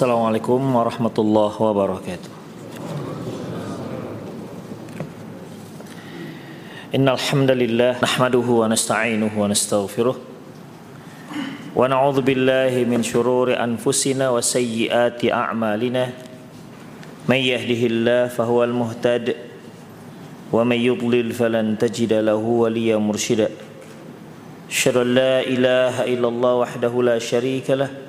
Assalamualaikum warahmatullahi wabarakatuh. Innal hamdalillah nahmaduhu wa nasta'inuhu wa nastaghfiruh wa na'udzu billahi min shururi anfusina wa sayyiati a'malina may yahdihillahu fahuwal muhtad wa may yudlil falan tajida lahu waliyyan mursyida Asyhadu la ilaha illallah wahdahu la syarika lah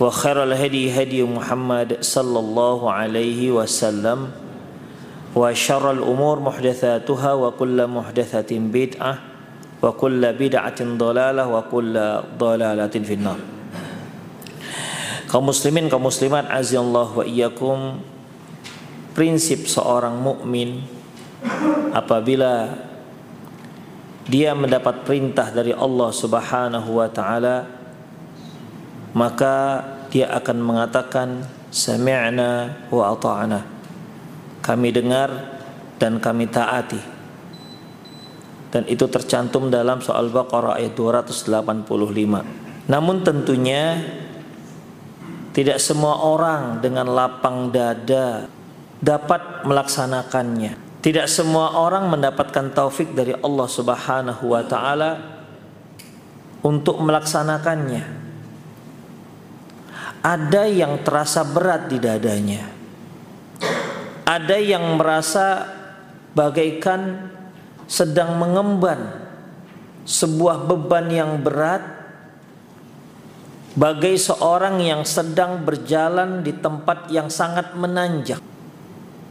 وخير الهدي هدي محمد صلى الله عليه وسلم وشر الأمور محدثاتها وكل محدثة بدعة وكل بدعة ضلالة وكل ضلالة في النار kaum muslimin kaum muslimat azallahu wa iyyakum prinsip seorang mukmin apabila dia mendapat perintah dari Allah Subhanahu wa taala maka dia akan mengatakan sami'na wa ata'na. Kami dengar dan kami taati. Dan itu tercantum dalam soal Baqarah ayat 285 namun tentunya tidak semua orang dengan lapang dada dapat melaksanakannya. Tidak semua orang mendapatkan taufik dari Allah Subhanahu wa taala untuk melaksanakannya ada yang terasa berat di dadanya. Ada yang merasa bagaikan sedang mengemban sebuah beban yang berat bagai seorang yang sedang berjalan di tempat yang sangat menanjak.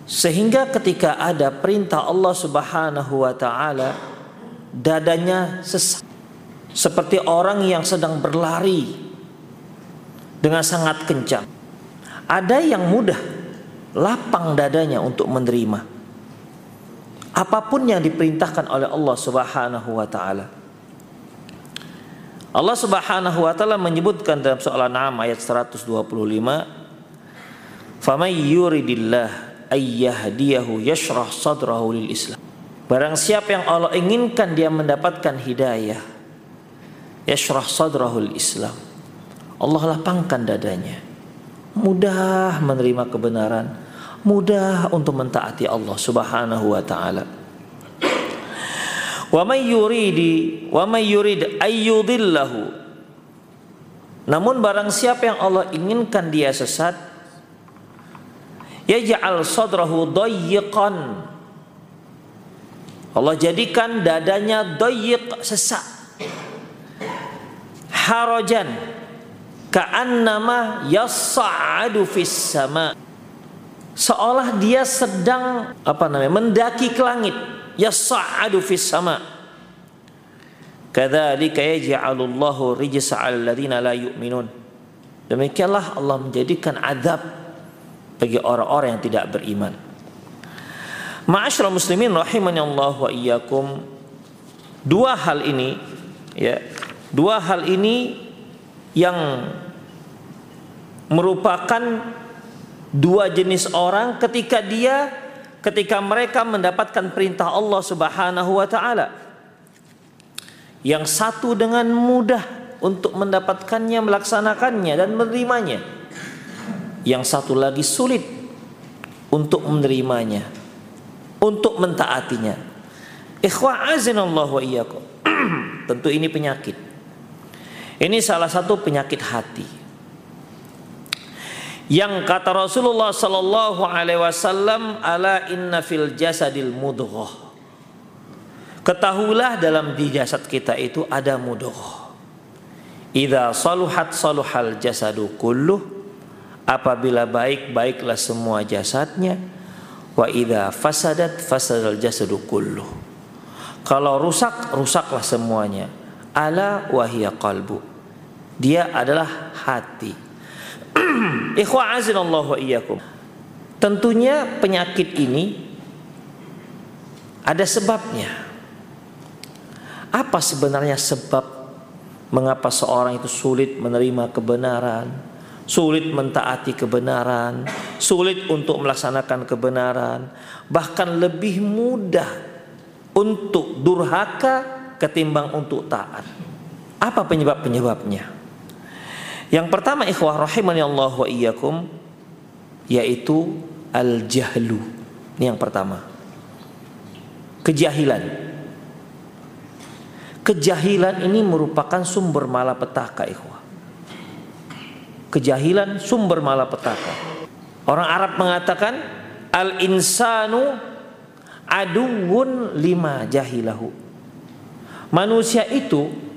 Sehingga ketika ada perintah Allah Subhanahu wa taala dadanya sesak seperti orang yang sedang berlari dengan sangat kencang. Ada yang mudah, lapang dadanya untuk menerima apa pun yang diperintahkan oleh Allah Subhanahu wa taala. Allah Subhanahu wa taala menyebutkan dalam soal An'am ayat 125, "Faman yuridillah ayyahdiyahu yashrah sadrahu lil Islam." Barang siapa yang Allah inginkan dia mendapatkan hidayah, yashrah sadrahu lil Islam Allah lapangkan dadanya. Mudah menerima kebenaran, mudah untuk mentaati Allah Subhanahu wa taala. Wa may ayyudillahu. Namun barang siapa yang Allah inginkan dia sesat, yaj'al sadrahu. Allah jadikan dadanya dayyiq sesak. Harajan ka'annama yas'adu fis sama. Seolah dia sedang apa namanya mendaki ke langit. Yas'adu fis sama. Kadzalika yaj'alullahu rijsa 'alal ladzina la yu'minun. Demikianlah Allah menjadikan azab bagi orang-orang yang tidak beriman. Ma'asyiral muslimin rahimani Allah wa iyyakum. Dua hal ini ya dua hal ini yang merupakan dua jenis orang ketika dia ketika mereka mendapatkan perintah Allah Subhanahu wa taala. Yang satu dengan mudah untuk mendapatkannya, melaksanakannya dan menerimanya. Yang satu lagi sulit untuk menerimanya, untuk mentaatinya. Ikhwah azinallahu wa iyyakum. Tentu ini penyakit. Ini salah satu penyakit hati. yang kata Rasulullah sallallahu alaihi wasallam ala inna fil jasadil mudghah. Ketahuilah dalam di jasad kita itu ada mudghah. Idza saluhat saluhal jasadu kulluh apabila baik baiklah semua jasadnya. Wa idza fasadat fasadal jasadu kulluh. Kalau rusak rusaklah semuanya. Ala wahia qalbu dia adalah hati Ikhwa. Tentunya penyakit ini ada sebabnya. Apa sebenarnya sebab mengapa seorang itu sulit menerima kebenaran, sulit mentaati kebenaran, sulit untuk melaksanakan kebenaran, bahkan lebih mudah untuk durhaka ketimbang untuk taat. Apa penyebab-penyebabnya? Yang pertama ikhwah rahimani Allah wa iyyakum yaitu al-jahlu. Ini yang pertama. Kejahilan. Kejahilan ini merupakan sumber malapetaka ikhwah. Kejahilan sumber malapetaka. Orang Arab mengatakan al-insanu aduun lima jahilahu. Manusia itu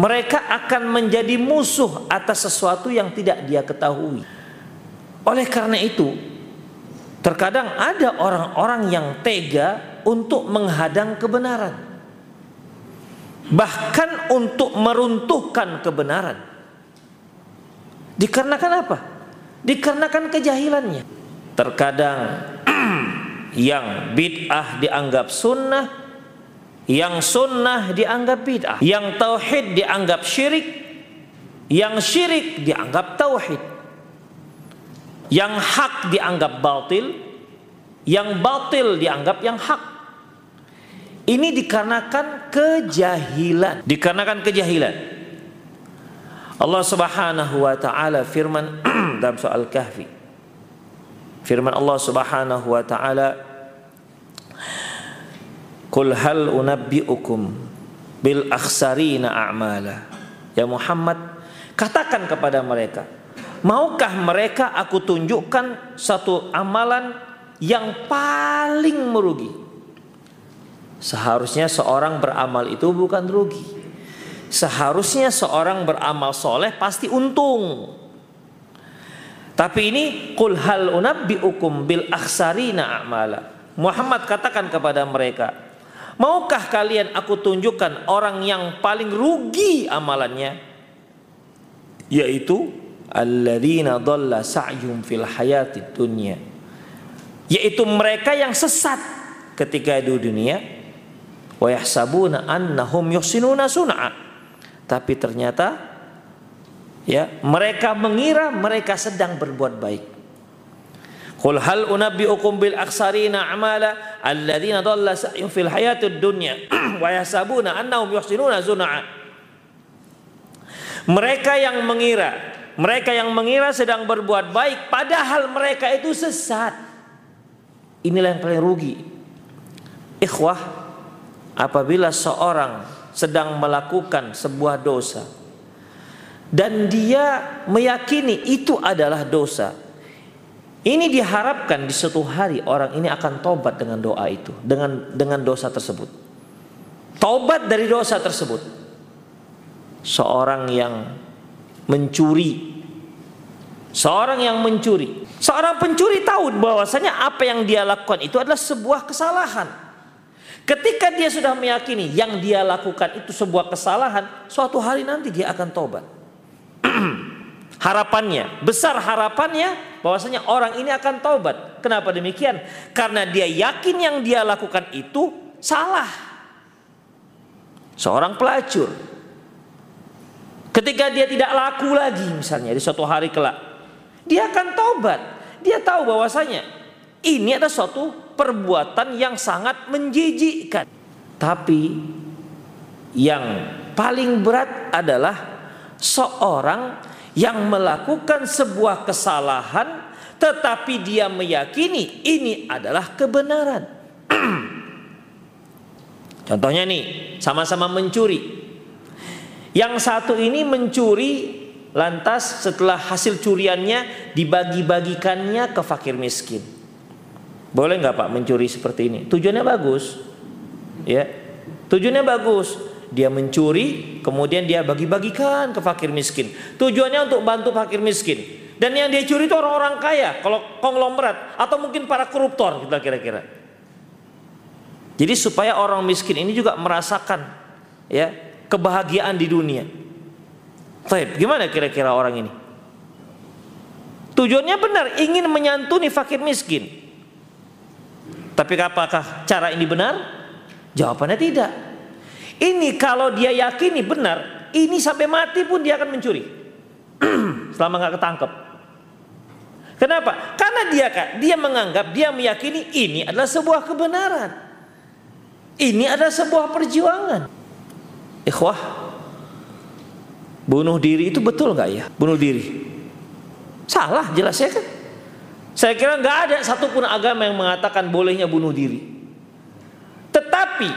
mereka akan menjadi musuh atas sesuatu yang tidak dia ketahui. Oleh karena itu, terkadang ada orang-orang yang tega untuk menghadang kebenaran, bahkan untuk meruntuhkan kebenaran. Dikarenakan apa? Dikarenakan kejahilannya. Terkadang yang bid'ah dianggap sunnah, yang sunnah dianggap bid'ah, yang tauhid dianggap syirik, yang syirik dianggap tauhid. Yang hak dianggap batil, yang batil dianggap yang hak. Ini dikarenakan kejahilan, dikarenakan kejahilan. Allah Subhanahu wa taala firman dalam soal Kahfi. Firman Allah Subhanahu wa taala Qul hal unabbi'ukum bil akhsarina a'mala. Ya Muhammad, katakan kepada mereka, maukah mereka aku tunjukkan satu amalan yang paling merugi? Seharusnya seorang beramal itu bukan rugi. Seharusnya seorang beramal soleh pasti untung. Tapi ini kul hal unabbi'ukum bil akhsarina a'mala. Muhammad katakan kepada mereka, Maukah kalian aku tunjukkan orang yang paling rugi amalannya? Yaitu alladzina dhalla sa'yum fil hayati dunya. Yaitu mereka yang sesat ketika di dunia wa yahsabuna annahum yuhsinuna sun'a. Tapi ternyata ya mereka mengira mereka sedang berbuat baik. Qul hal unabbiukum bil aksarina amala alladzina dhalla sa'yuhum fil hayatid dunya wa yahsabuna annahum yuhsinuna sun'a. Mereka yang mengira, mereka yang mengira sedang berbuat baik padahal mereka itu sesat. Inilah yang paling rugi. Ikhwah, apabila seorang sedang melakukan sebuah dosa dan dia meyakini itu adalah dosa, ini diharapkan di suatu hari orang ini akan tobat dengan doa itu, dengan dengan dosa tersebut. Tobat dari dosa tersebut. Seorang yang mencuri, seorang yang mencuri, seorang pencuri tahu bahwasanya apa yang dia lakukan itu adalah sebuah kesalahan. Ketika dia sudah meyakini yang dia lakukan itu sebuah kesalahan, suatu hari nanti dia akan tobat. harapannya, besar harapannya bahwasanya orang ini akan taubat. Kenapa demikian? Karena dia yakin yang dia lakukan itu salah. Seorang pelacur ketika dia tidak laku lagi misalnya di suatu hari kelak, dia akan taubat. Dia tahu bahwasanya ini adalah suatu perbuatan yang sangat menjijikkan. Tapi yang paling berat adalah seorang yang melakukan sebuah kesalahan tetapi dia meyakini ini adalah kebenaran. Contohnya nih, sama-sama mencuri. Yang satu ini mencuri lantas setelah hasil curiannya dibagi-bagikannya ke fakir miskin. Boleh nggak Pak mencuri seperti ini? Tujuannya bagus. Ya. Tujuannya bagus. Dia mencuri, kemudian dia bagi-bagikan ke fakir miskin. Tujuannya untuk bantu fakir miskin. Dan yang dia curi itu orang-orang kaya, kalau konglomerat atau mungkin para koruptor kita kira-kira. Jadi supaya orang miskin ini juga merasakan ya kebahagiaan di dunia. Baik, gimana kira-kira orang ini? Tujuannya benar, ingin menyantuni fakir miskin. Tapi apakah cara ini benar? Jawabannya tidak. Ini kalau dia yakini benar, ini sampai mati pun dia akan mencuri. Selama nggak ketangkep. Kenapa? Karena dia dia menganggap, dia meyakini ini adalah sebuah kebenaran. Ini adalah sebuah perjuangan. Ikhwah, bunuh diri itu betul nggak ya? Bunuh diri. Salah jelas ya kan? Saya kira nggak ada satupun agama yang mengatakan bolehnya bunuh diri. Tetapi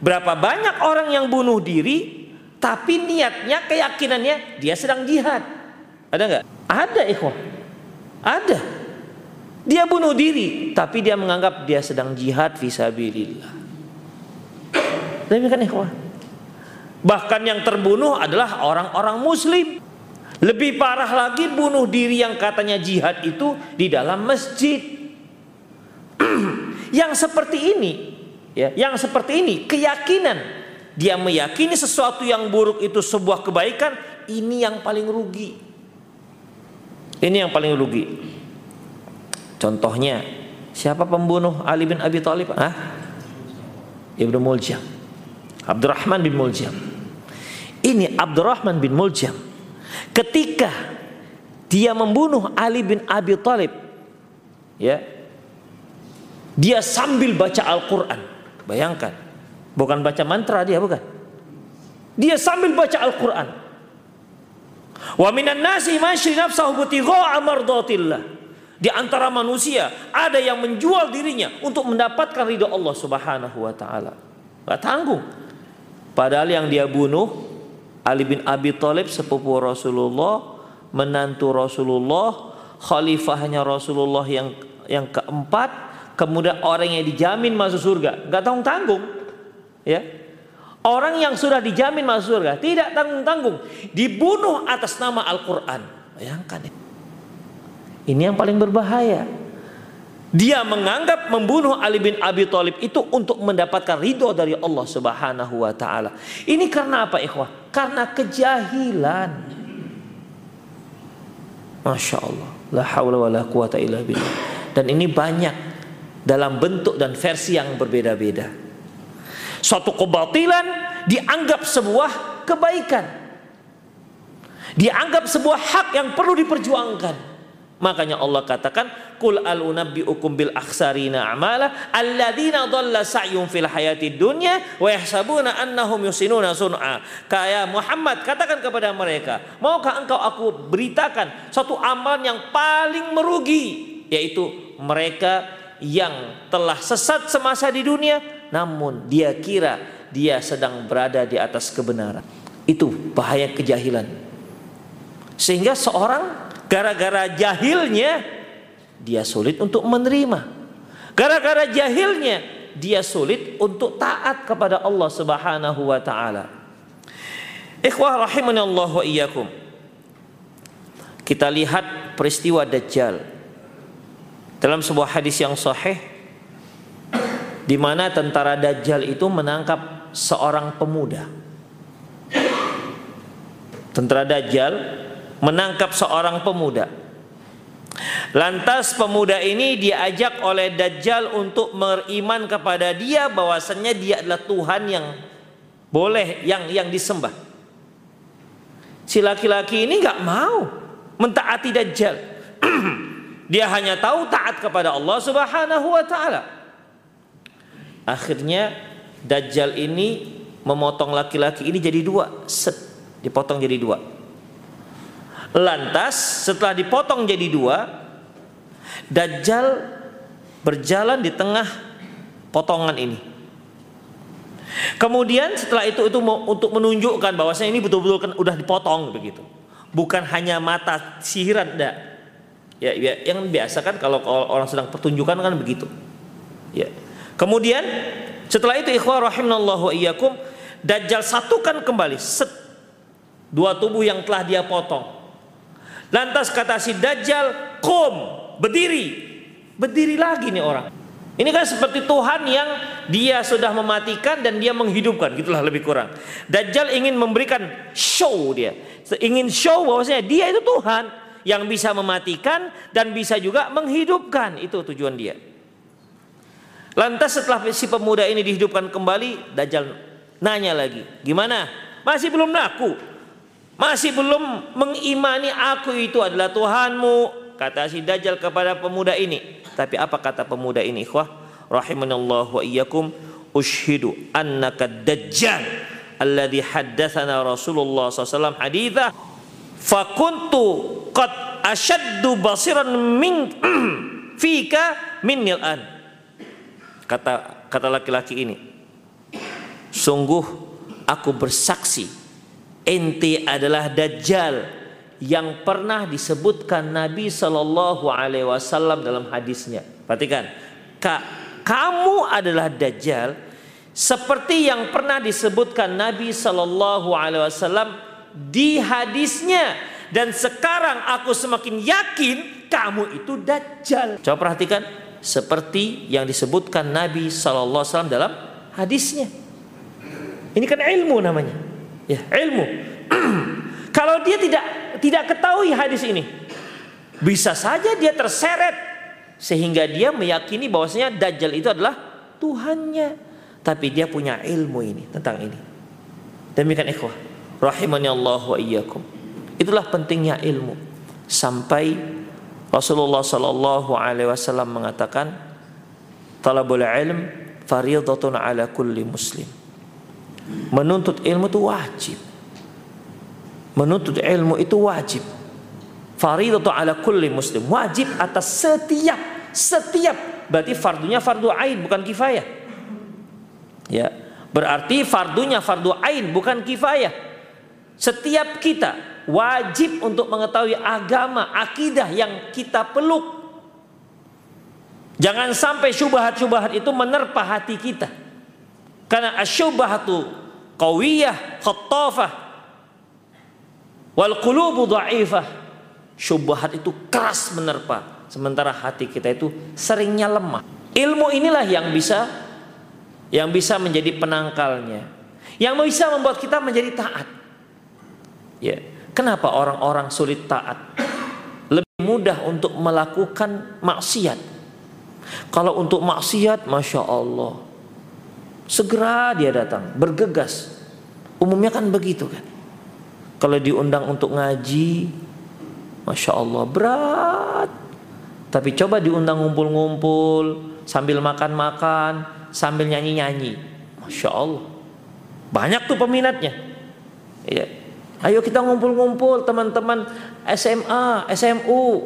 berapa banyak orang yang bunuh diri, tapi niatnya, keyakinannya dia sedang jihad. Ada nggak? Ada ikhwah. Ada. Dia bunuh diri, tapi dia menganggap dia sedang jihad visabilillah. Demikian ikhwah. Bahkan yang terbunuh adalah orang-orang muslim. Lebih parah lagi bunuh diri yang katanya jihad itu di dalam masjid. yang seperti ini, ya, yang seperti ini keyakinan dia meyakini sesuatu yang buruk itu sebuah kebaikan, ini yang paling rugi. Ini yang paling rugi. Contohnya, siapa pembunuh Ali bin Abi Thalib? Ah? Ibnu Muljam. Abdurrahman bin Muljam. Ini Abdurrahman bin Muljam. Ketika dia membunuh Ali bin Abi Thalib, ya, dia sambil baca Al-Quran. Bayangkan, bukan baca mantra dia bukan. Dia sambil baca Al-Quran. Wa minan nasi masyri nafsahu butigha'a. Di antara manusia ada yang menjual dirinya untuk mendapatkan ridho Allah Subhanahu wa taala. Gak tanggung. Padahal yang dia bunuh Ali bin Abi Thalib sepupu Rasulullah, menantu Rasulullah, khalifahnya Rasulullah yang yang keempat, kemudian orang yang dijamin masuk surga, nggak tanggung tanggung, ya. Orang yang sudah dijamin masuk surga tidak tanggung tanggung, dibunuh atas nama Al-Quran. Bayangkan ya. Ini yang paling berbahaya. Dia menganggap membunuh Ali bin Abi Thalib itu untuk mendapatkan ridho dari Allah Subhanahu wa taala. Ini karena apa, ikhwah? Karena kejahilan. Masya Allah. La haula wa la quwata illa billah. Dan ini banyak dalam bentuk dan versi yang berbeda-beda. Suatu kebatilan dianggap sebuah kebaikan. Dianggap sebuah hak yang perlu diperjuangkan. Makanya Allah katakan, "Qul al unabbiukum bil akhsarina a'mala alladzina dhalla sa'yum fil hayati dunya wa yahsabuna annahum yusinuna sun'a." Kayak Muhammad katakan kepada mereka, "Maukah engkau aku beritakan satu amalan yang paling merugi, yaitu mereka yang telah sesat semasa di dunia namun dia kira dia sedang berada di atas kebenaran." Itu bahaya kejahilan. Sehingga seorang Gara-gara jahilnya dia sulit untuk menerima. Gara-gara jahilnya dia sulit untuk taat kepada Allah Subhanahu wa taala. Ikhwah rahimani Allah wa iyyakum. Kita lihat peristiwa Dajjal. Dalam sebuah hadis yang sahih di mana tentara Dajjal itu menangkap seorang pemuda. Tentara Dajjal menangkap seorang pemuda. Lantas pemuda ini diajak oleh Dajjal untuk beriman kepada dia bahwasannya dia adalah Tuhan yang boleh yang yang disembah. Si laki-laki ini nggak mau mentaati Dajjal. dia hanya tahu taat kepada Allah Subhanahu wa taala. Akhirnya Dajjal ini memotong laki-laki ini jadi dua, set dipotong jadi dua. Lantas setelah dipotong jadi dua, Dajjal berjalan di tengah potongan ini. Kemudian setelah itu itu untuk menunjukkan bahwasanya ini betul-betul kan udah dipotong begitu. bukan hanya mata sihiran enggak. Ya, ya yang biasa kan kalau orang sedang pertunjukan kan begitu. Ya. Kemudian setelah itu ikhwah rahimanallahu wa iyyakum Dajjal satukan kembali set dua tubuh yang telah dia potong. Lantas kata si Dajjal, "Qum, berdiri." Berdiri lagi nih orang. Ini kan seperti Tuhan yang dia sudah mematikan dan dia menghidupkan, gitulah lebih kurang. Dajjal ingin memberikan show dia. Ingin show bahwasanya dia itu Tuhan yang bisa mematikan dan bisa juga menghidupkan. Itu tujuan dia. Lantas setelah si pemuda ini dihidupkan kembali, Dajjal nanya lagi, "Gimana? Masih belum laku? Masih belum mengimani aku itu adalah Tuhanmu?" Kata si Dajjal kepada pemuda ini. Tapi apa kata pemuda ini ikhwah? Rahimanallah wa iyyakum ushidu annaka dajjal alladhi haddathana Rasulullah SAW haditha fakuntu qad ashaddu basiran min fika minnil an kata kata laki-laki ini sungguh aku bersaksi ente adalah dajjal yang pernah disebutkan Nabi Shallallahu Alaihi Wasallam dalam hadisnya. Perhatikan, Ka, kamu adalah Dajjal seperti yang pernah disebutkan Nabi Shallallahu Alaihi Wasallam di hadisnya dan sekarang aku semakin yakin kamu itu Dajjal. Coba perhatikan seperti yang disebutkan Nabi Shallallahu Alaihi Wasallam dalam hadisnya. Ini kan ilmu namanya, ya ilmu. Kalau dia tidak tidak ketahui hadis ini. Bisa saja dia terseret sehingga dia meyakini bahwasanya Dajjal itu adalah Tuhannya. Tapi dia punya ilmu ini tentang ini. Demikian ikhwah. Rahimani Allah wa iyyakum. Itulah pentingnya ilmu. Sampai Rasulullah sallallahu alaihi wasallam mengatakan talabul ilm fariidatun ala kulli muslim. Menuntut ilmu itu wajib. Menuntut ilmu itu wajib. Faridatu ala kulli muslim. Wajib atas setiap setiap. Berarti fardunya fardu ain bukan kifayah. Ya. Berarti fardunya fardu ain bukan kifayah setiap kita wajib untuk mengetahui agama akidah yang kita peluk jangan sampai syubhat-syubhat itu menerpa hati kita karena asyubhatu qawiyah khattafah Wal qulubu dha'ifah. Syubhat itu keras menerpa, sementara hati kita itu seringnya lemah. Ilmu inilah yang bisa yang bisa menjadi penangkalnya. Yang bisa membuat kita menjadi taat. Ya. Kenapa orang-orang sulit taat? Lebih mudah untuk melakukan maksiat. Kalau untuk maksiat, masya Allah, segera dia datang, bergegas. Umumnya kan begitu kan. Kalau diundang untuk ngaji, masya Allah berat. Tapi coba diundang ngumpul-ngumpul sambil makan-makan, sambil nyanyi-nyanyi, masya Allah. Banyak tuh peminatnya. Ya. Ayo kita ngumpul-ngumpul teman-teman SMA, SMU.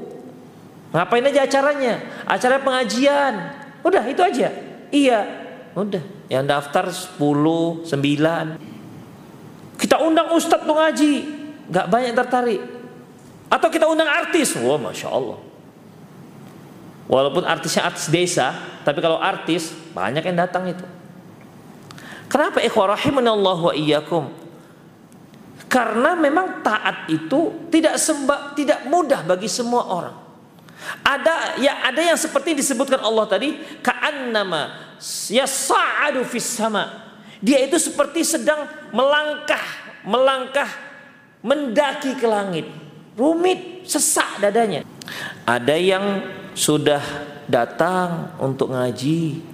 Ngapain aja acaranya? Acara pengajian. Udah itu aja. Iya. Udah. Yang daftar 10, 9. Kita undang ustadz untuk ngaji, nggak banyak tertarik. Atau kita undang artis, wah masya Allah. Walaupun artisnya artis desa, tapi kalau artis banyak yang datang itu. Kenapa ikhwah Allah wa iyyakum? Karena memang taat itu tidak sembah, tidak mudah bagi semua orang. Ada ya ada yang seperti disebutkan Allah tadi, ka'annama yas'adu sama dia itu seperti sedang melangkah, melangkah mendaki ke langit. Rumit, sesak dadanya. Ada yang sudah datang untuk ngaji.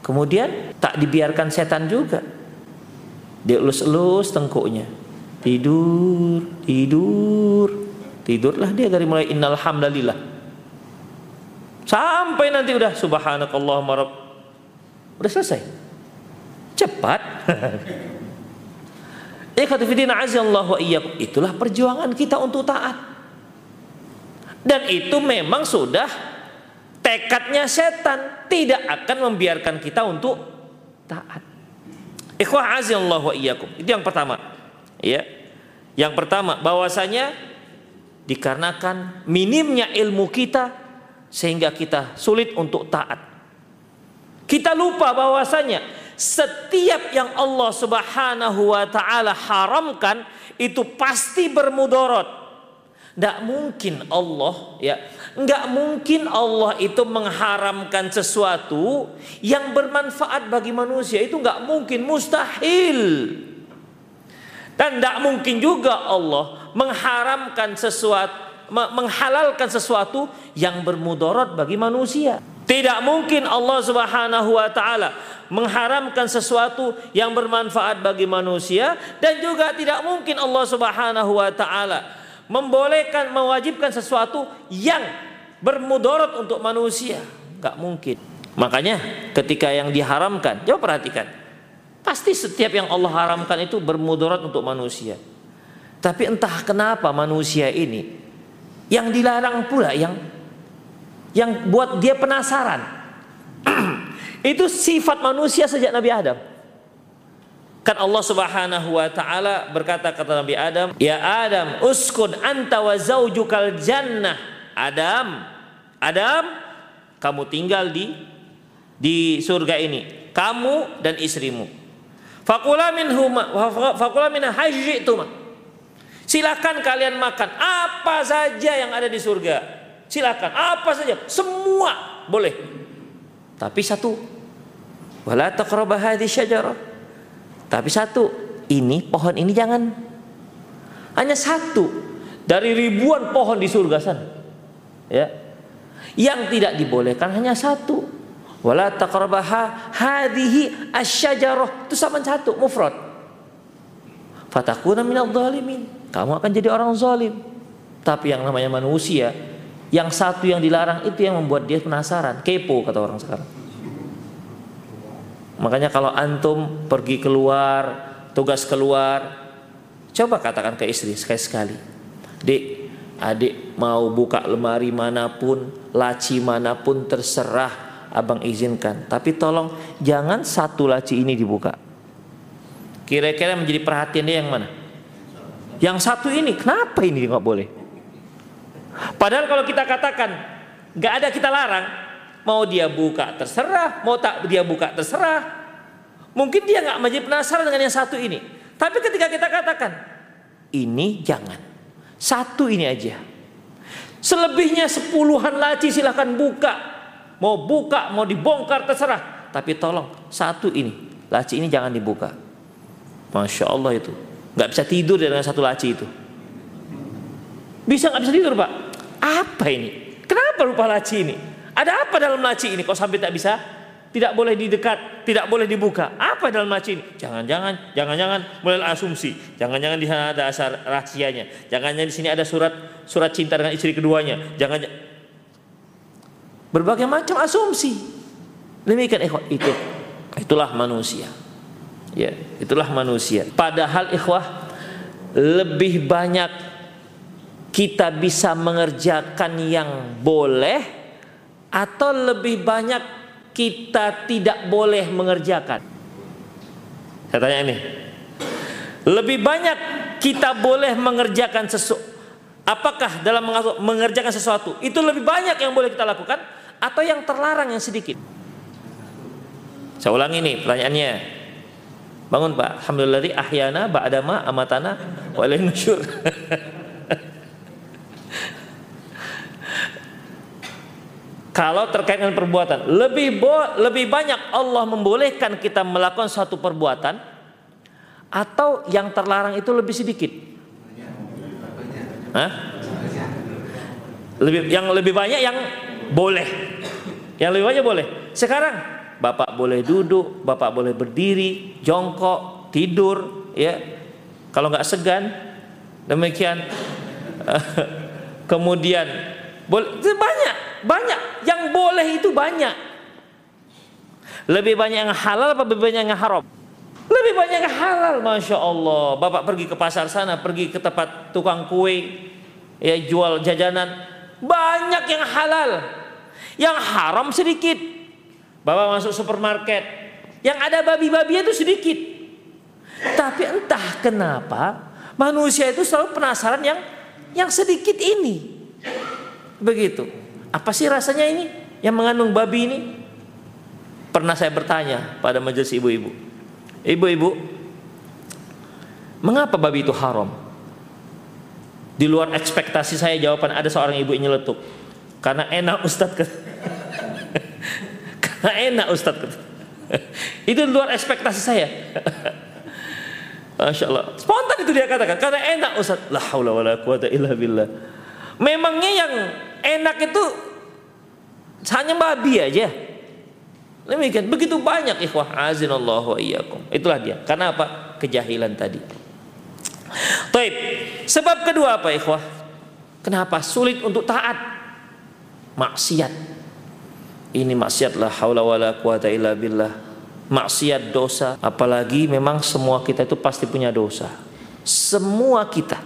Kemudian tak dibiarkan setan juga. Dia elus-elus tengkuknya. Tidur, tidur. Tidurlah dia dari mulai innal hamdalillah. Sampai nanti udah subhanakallahumma rabb. Udah selesai. Cepat. Itulah perjuangan kita untuk taat. Dan itu memang sudah tekadnya setan tidak akan membiarkan kita untuk taat. Ikhwah azallahu wa. Itu yang pertama. Ya. Yang pertama, bahwasanya dikarenakan minimnya ilmu kita sehingga kita sulit untuk taat. Kita lupa bahwasanya setiap yang Allah Subhanahu wa taala haramkan itu pasti bermudarat. Tidak mungkin Allah ya, nggak mungkin Allah itu mengharamkan sesuatu yang bermanfaat bagi manusia itu nggak mungkin mustahil. Dan tidak mungkin juga Allah mengharamkan sesuatu, menghalalkan sesuatu yang bermudarat bagi manusia. Tidak mungkin Allah Subhanahu wa taala mengharamkan sesuatu yang bermanfaat bagi manusia dan juga tidak mungkin Allah Subhanahu wa taala membolehkan mewajibkan sesuatu yang bermudarat untuk manusia. Enggak mungkin. Makanya ketika yang diharamkan, coba perhatikan. Pasti setiap yang Allah haramkan itu bermudarat untuk manusia. Tapi entah kenapa manusia ini yang dilarang pula yang yang buat dia penasaran. itu sifat manusia sejak Nabi Adam. Kan Allah Subhanahu wa taala berkata kata Nabi Adam, "Ya Adam, uskun anta wa zaujukal jannah." Adam, Adam, kamu tinggal di di surga ini, kamu dan istrimu. Fakula minhuma fakula min hajjituma. Silakan kalian makan apa saja yang ada di surga. Silakan apa saja, semua boleh. Tapi satu, wala hadhihi syajarah. Tapi satu, ini pohon ini jangan. Hanya satu dari ribuan pohon di surga sana. Ya. Yang tidak dibolehkan hanya satu wala taqrabaha hadhihi asyajarah. Itu sama satu mufrad. Fatakuna minadh dhalimin kamu akan jadi orang zalim. Tapi yang namanya manusia yang satu yang dilarang itu yang membuat dia penasaran. Kepo kata orang sekarang. Makanya kalau antum pergi keluar tugas keluar coba katakan ke istri sekali-sekali dek adik mau buka lemari mana pun laci mana pun terserah abang izinkan. Tapi tolong jangan satu laci ini dibuka. Kira-kira menjadi perhatian dia yang mana? Yang satu ini, kenapa ini nggak boleh? Padahal kalau kita katakan nggak ada kita larang, mau dia buka terserah, mau tak dia buka terserah. Mungkin dia nggak menjadi penasaran dengan yang satu ini. Tapi ketika kita katakan ini jangan, satu ini aja. Selebihnya sepuluhan laci silahkan buka Mau buka, mau dibongkar terserah. Tapi tolong satu ini, laci ini jangan dibuka. Masya Allah itu. Gak bisa tidur dengan satu laci itu. Bisa gak bisa tidur pak? Apa ini? Kenapa lupa laci ini? Ada apa dalam laci ini? Kok sampai tak bisa? Tidak boleh didekat, tidak boleh dibuka. Apa dalam laci ini? Jangan-jangan, jangan-jangan mulai asumsi. Jangan-jangan di sana ada asal rahasianya. Jangan-jangan di sini ada surat surat cinta dengan istri keduanya. Jangan berbagai macam asumsi. Demikian ikhwah itu itulah manusia. Ya, itulah manusia. Padahal ikhwah lebih banyak kita bisa mengerjakan yang boleh atau lebih banyak kita tidak boleh mengerjakan. Saya tanya ini. Lebih banyak kita boleh mengerjakan sesuatu Apakah dalam mengerjakan sesuatu itu lebih banyak yang boleh kita lakukan atau yang terlarang yang sedikit? Saya ulangi nih pertanyaannya. Bangun Pak. Alhamdulillah ahyana ba'dama amatana wa nusyur. Kalau terkait dengan perbuatan, lebih bo lebih banyak Allah membolehkan kita melakukan suatu perbuatan atau yang terlarang itu lebih sedikit. Hah? Lebih yang lebih banyak yang boleh. Yang lebih banyak boleh. Sekarang Bapak boleh duduk, Bapak boleh berdiri, jongkok, tidur, ya. Kalau nggak segan, demikian. Kemudian boleh banyak, banyak yang boleh itu banyak. Lebih banyak yang halal apa lebih banyak yang haram? Lebih banyak yang halal, masya Allah. Bapak pergi ke pasar sana, pergi ke tempat tukang kue, ya jual jajanan, banyak yang halal. Yang haram sedikit. Bapak masuk supermarket, yang ada babi-babi itu sedikit. Tapi entah kenapa Manusia itu selalu penasaran yang yang sedikit ini. Begitu. Apa sih rasanya ini yang mengandung babi ini? Pernah saya bertanya pada majelis ibu-ibu. Ibu-ibu, mengapa babi itu haram? Di luar ekspektasi saya jawaban ada seorang ibu yang nyeletuk. Karena enak Ustadz Karena enak Ustadz Itu luar ekspektasi saya. Masya Allah. Spontan itu dia katakan. Karena enak Ustaz. La haula wa la quwata illa billah. Memangnya yang enak itu hanya babi aja. Demikian. Begitu banyak ikhwah. Azinallahu wa iyyakum. Itulah dia. Karena apa? Kejahilan tadi. Taib. Sebab kedua apa ikhwah? Kenapa sulit untuk taat? Maksiat. Ini maksiat la haula wa la quwata illa billah. Maksiat dosa apalagi memang semua kita itu pasti punya dosa. Semua kita.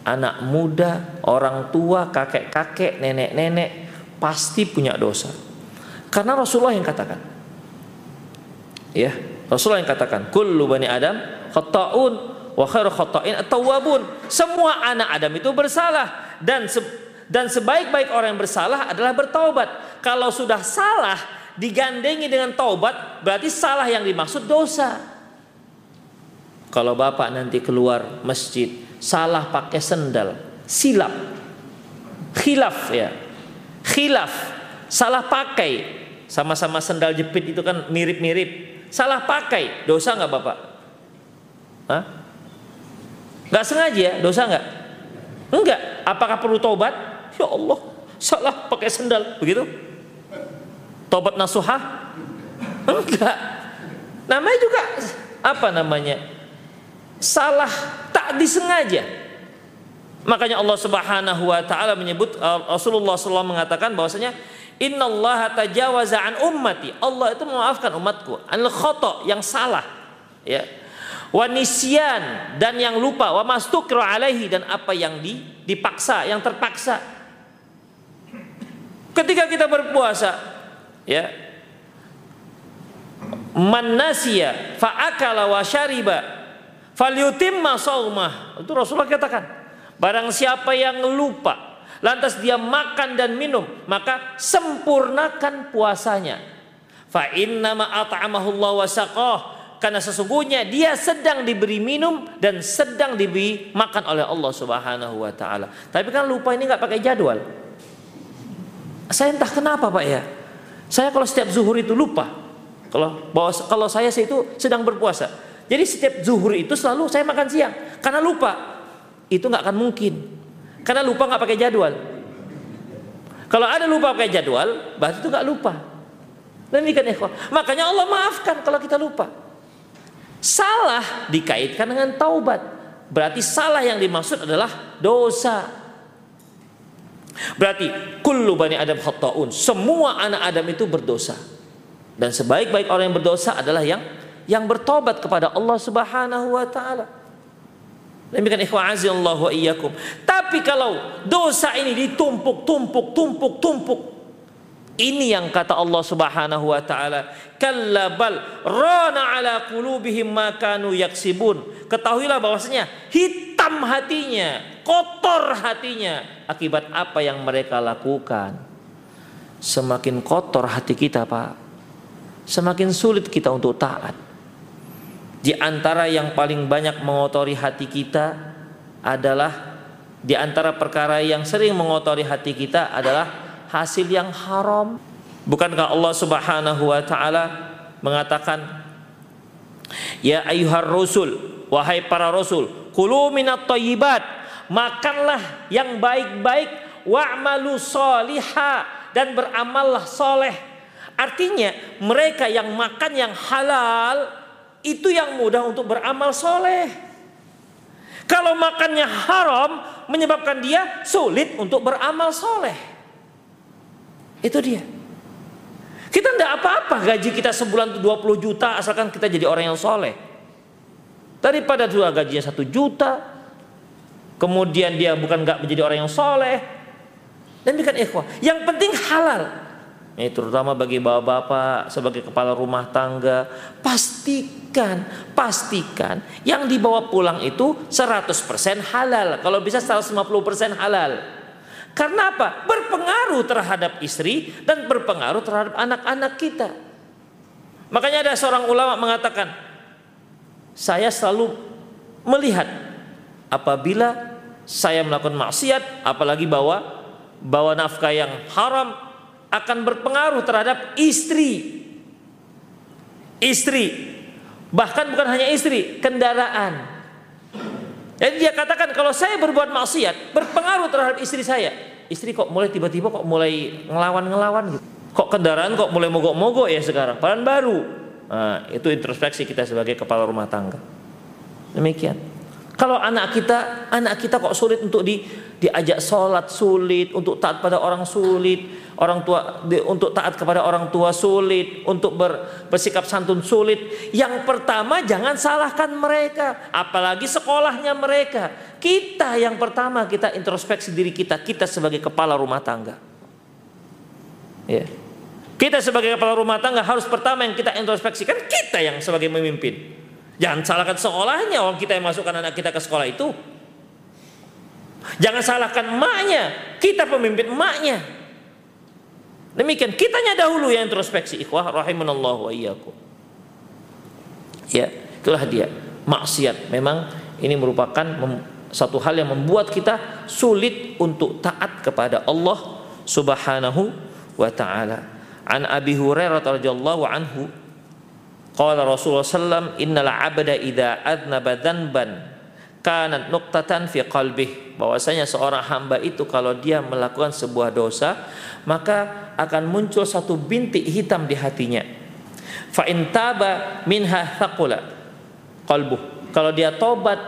Anak muda orang tua kakek-kakek nenek-nenek pasti punya dosa. Karena Rasulullah yang katakan. Ya Rasulullah yang katakan kullu bani adam khata'un wa khairu khata'in at-tawwabun. Semua anak Adam itu bersalah dan dan sebaik-baik orang yang bersalah adalah bertaubat kalau sudah salah digandengi dengan taubat berarti salah yang dimaksud dosa. Kalau bapak nanti keluar masjid salah pakai sendal, silap, khilaf ya, khilaf, salah pakai, sama-sama sendal jepit itu kan mirip-mirip, salah pakai, dosa nggak bapak? Hah? Nggak sengaja, dosa nggak? Enggak. Apakah perlu taubat? Ya Allah, salah pakai sendal, begitu? Tobat nasuhah? Enggak. Namanya juga apa namanya? Salah tak disengaja. Makanya Allah Subhanahu wa taala menyebut uh, Rasulullah SAW mengatakan bahwasanya innallaha tajawaza an ummati. Allah itu memaafkan umatku al khata yang salah. Ya. Wa nisyan dan yang lupa wa mastukru alaihi dan apa yang di, dipaksa, yang terpaksa. Ketika kita berpuasa, ya man nasiya fa akala wa syariba falyutimma shaumah itu Rasulullah katakan barang siapa yang lupa lantas dia makan dan minum maka sempurnakan puasanya fa inna ma at'amahu Allah wa saqah karena sesungguhnya dia sedang diberi minum dan sedang diberi makan oleh Allah Subhanahu wa taala. Tapi kan lupa ini nggak pakai jadwal. Saya entah kenapa Pak ya. Saya kalau setiap zuhur itu lupa. Kalau bahwa kalau saya itu sedang berpuasa. Jadi setiap zuhur itu selalu saya makan siang karena lupa. Itu nggak akan mungkin. Karena lupa nggak pakai jadwal. Kalau ada lupa pakai jadwal, berarti itu nggak lupa. Ini kan ikhwah. Makanya Allah maafkan kalau kita lupa. Salah dikaitkan dengan taubat. Berarti salah yang dimaksud adalah dosa. Berarti kullu bani Adam khata'un. Semua anak Adam itu berdosa. Dan sebaik-baik orang yang berdosa adalah yang yang bertobat kepada Allah Subhanahu wa taala. Demikian ikhwan Allah wa iyyakum. Tapi kalau dosa ini ditumpuk, tumpuk, tumpuk, tumpuk. Ini yang kata Allah Subhanahu wa taala, "Kallabal rana ala qulubihim ma kanu yaksibun." Ketahuilah bahwasanya hitam hatinya, kotor hatinya akibat apa yang mereka lakukan. Semakin kotor hati kita, Pak, semakin sulit kita untuk taat. Di antara yang paling banyak mengotori hati kita adalah di antara perkara yang sering mengotori hati kita adalah hasil yang haram. Bukankah Allah Subhanahu wa taala mengatakan Ya ayuhar rasul wahai para rasul kulu minat thayyibat makanlah yang baik-baik wa'malu soliha dan beramallah soleh. Artinya mereka yang makan yang halal itu yang mudah untuk beramal soleh. Kalau makannya haram menyebabkan dia sulit untuk beramal soleh. Itu dia. Kita tidak apa-apa gaji kita sebulan itu 20 juta asalkan kita jadi orang yang soleh. Daripada dua gajinya satu juta kemudian dia bukan nggak menjadi orang yang soleh. Dan bukan ikhwah. Yang penting halal. Ya, terutama bagi bapak-bapak sebagai kepala rumah tangga pastikan pastikan yang dibawa pulang itu 100% halal. Kalau bisa 150% halal. Karena apa? Berpengaruh terhadap istri dan berpengaruh terhadap anak-anak kita. Makanya ada seorang ulama mengatakan saya selalu melihat apabila saya melakukan maksiat apalagi bawa bawa nafkah yang haram akan berpengaruh terhadap istri. Istri. Bahkan bukan hanya istri, kendaraan. Jadi dia katakan kalau saya berbuat maksiat berpengaruh terhadap istri saya. Istri kok mulai tiba-tiba kok mulai ngelawan-ngelawan gitu. Kok kendaraan kok mulai mogok-mogok ya sekarang, padahal baru. Nah, itu introspeksi kita sebagai kepala rumah tangga. Demikian. Kalau anak kita, anak kita kok sulit untuk di, diajak sholat sulit, untuk taat pada orang sulit, orang tua untuk taat kepada orang tua sulit, untuk ber, bersikap santun sulit. Yang pertama jangan salahkan mereka, apalagi sekolahnya mereka. Kita yang pertama kita introspeksi diri kita, kita sebagai kepala rumah tangga. Ya. Kita sebagai kepala rumah tangga harus pertama yang kita introspeksikan kita yang sebagai memimpin. Jangan salahkan sekolahnya orang kita yang masukkan anak kita ke sekolah itu. Jangan salahkan emaknya, kita pemimpin emaknya. Demikian kitanya dahulu yang introspeksi ikhwah rahimanallah wa iyyakum. Ya, itulah dia. Maksiat memang ini merupakan satu hal yang membuat kita sulit untuk taat kepada Allah Subhanahu wa taala. An Abi Hurairah radhiyallahu anhu qala Rasulullah sallam innal 'abda idza adnaba dzanban kanat nuqtatan fi qalbih bahwasanya seorang hamba itu kalau dia melakukan sebuah dosa maka akan muncul satu bintik hitam di hatinya. Fa in taba minha thaqula qalbu. Kalau dia tobat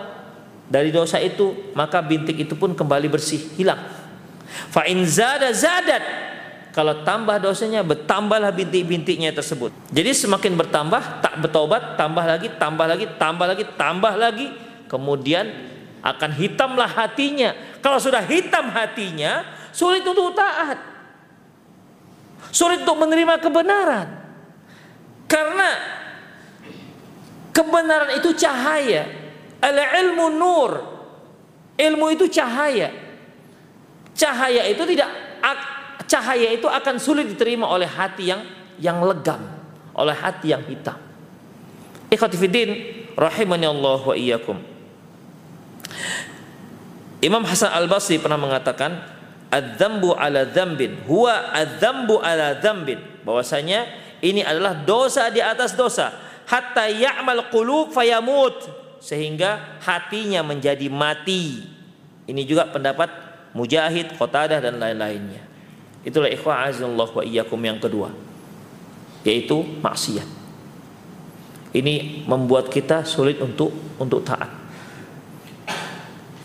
dari dosa itu, maka bintik itu pun kembali bersih, hilang. Fa in zada zadat. Kalau tambah dosanya, bertambahlah bintik-bintiknya tersebut. Jadi semakin bertambah, tak bertobat, tambah lagi, tambah lagi, tambah lagi, tambah lagi. Kemudian akan hitamlah hatinya. Kalau sudah hitam hatinya, sulit untuk taat sulit untuk menerima kebenaran. Karena kebenaran itu cahaya. Al-ilmu nur. Ilmu itu cahaya. Cahaya itu tidak cahaya itu akan sulit diterima oleh hati yang yang legam, oleh hati yang hitam. Ikhwatifidin rahimani Allah wa iyyakum. Imam Hasan Al-Basri pernah mengatakan adzambu ala dzambin huwa adzambu ala dzambin bahwasanya ini adalah dosa di atas dosa. Hatta ya'mal qulub fayamut. Sehingga hatinya menjadi mati. Ini juga pendapat Mujahid, Qatadah dan lain-lainnya itulah ikhwah azallahu wa iyyakum yang kedua yaitu maksiat. Ini membuat kita sulit untuk untuk taat.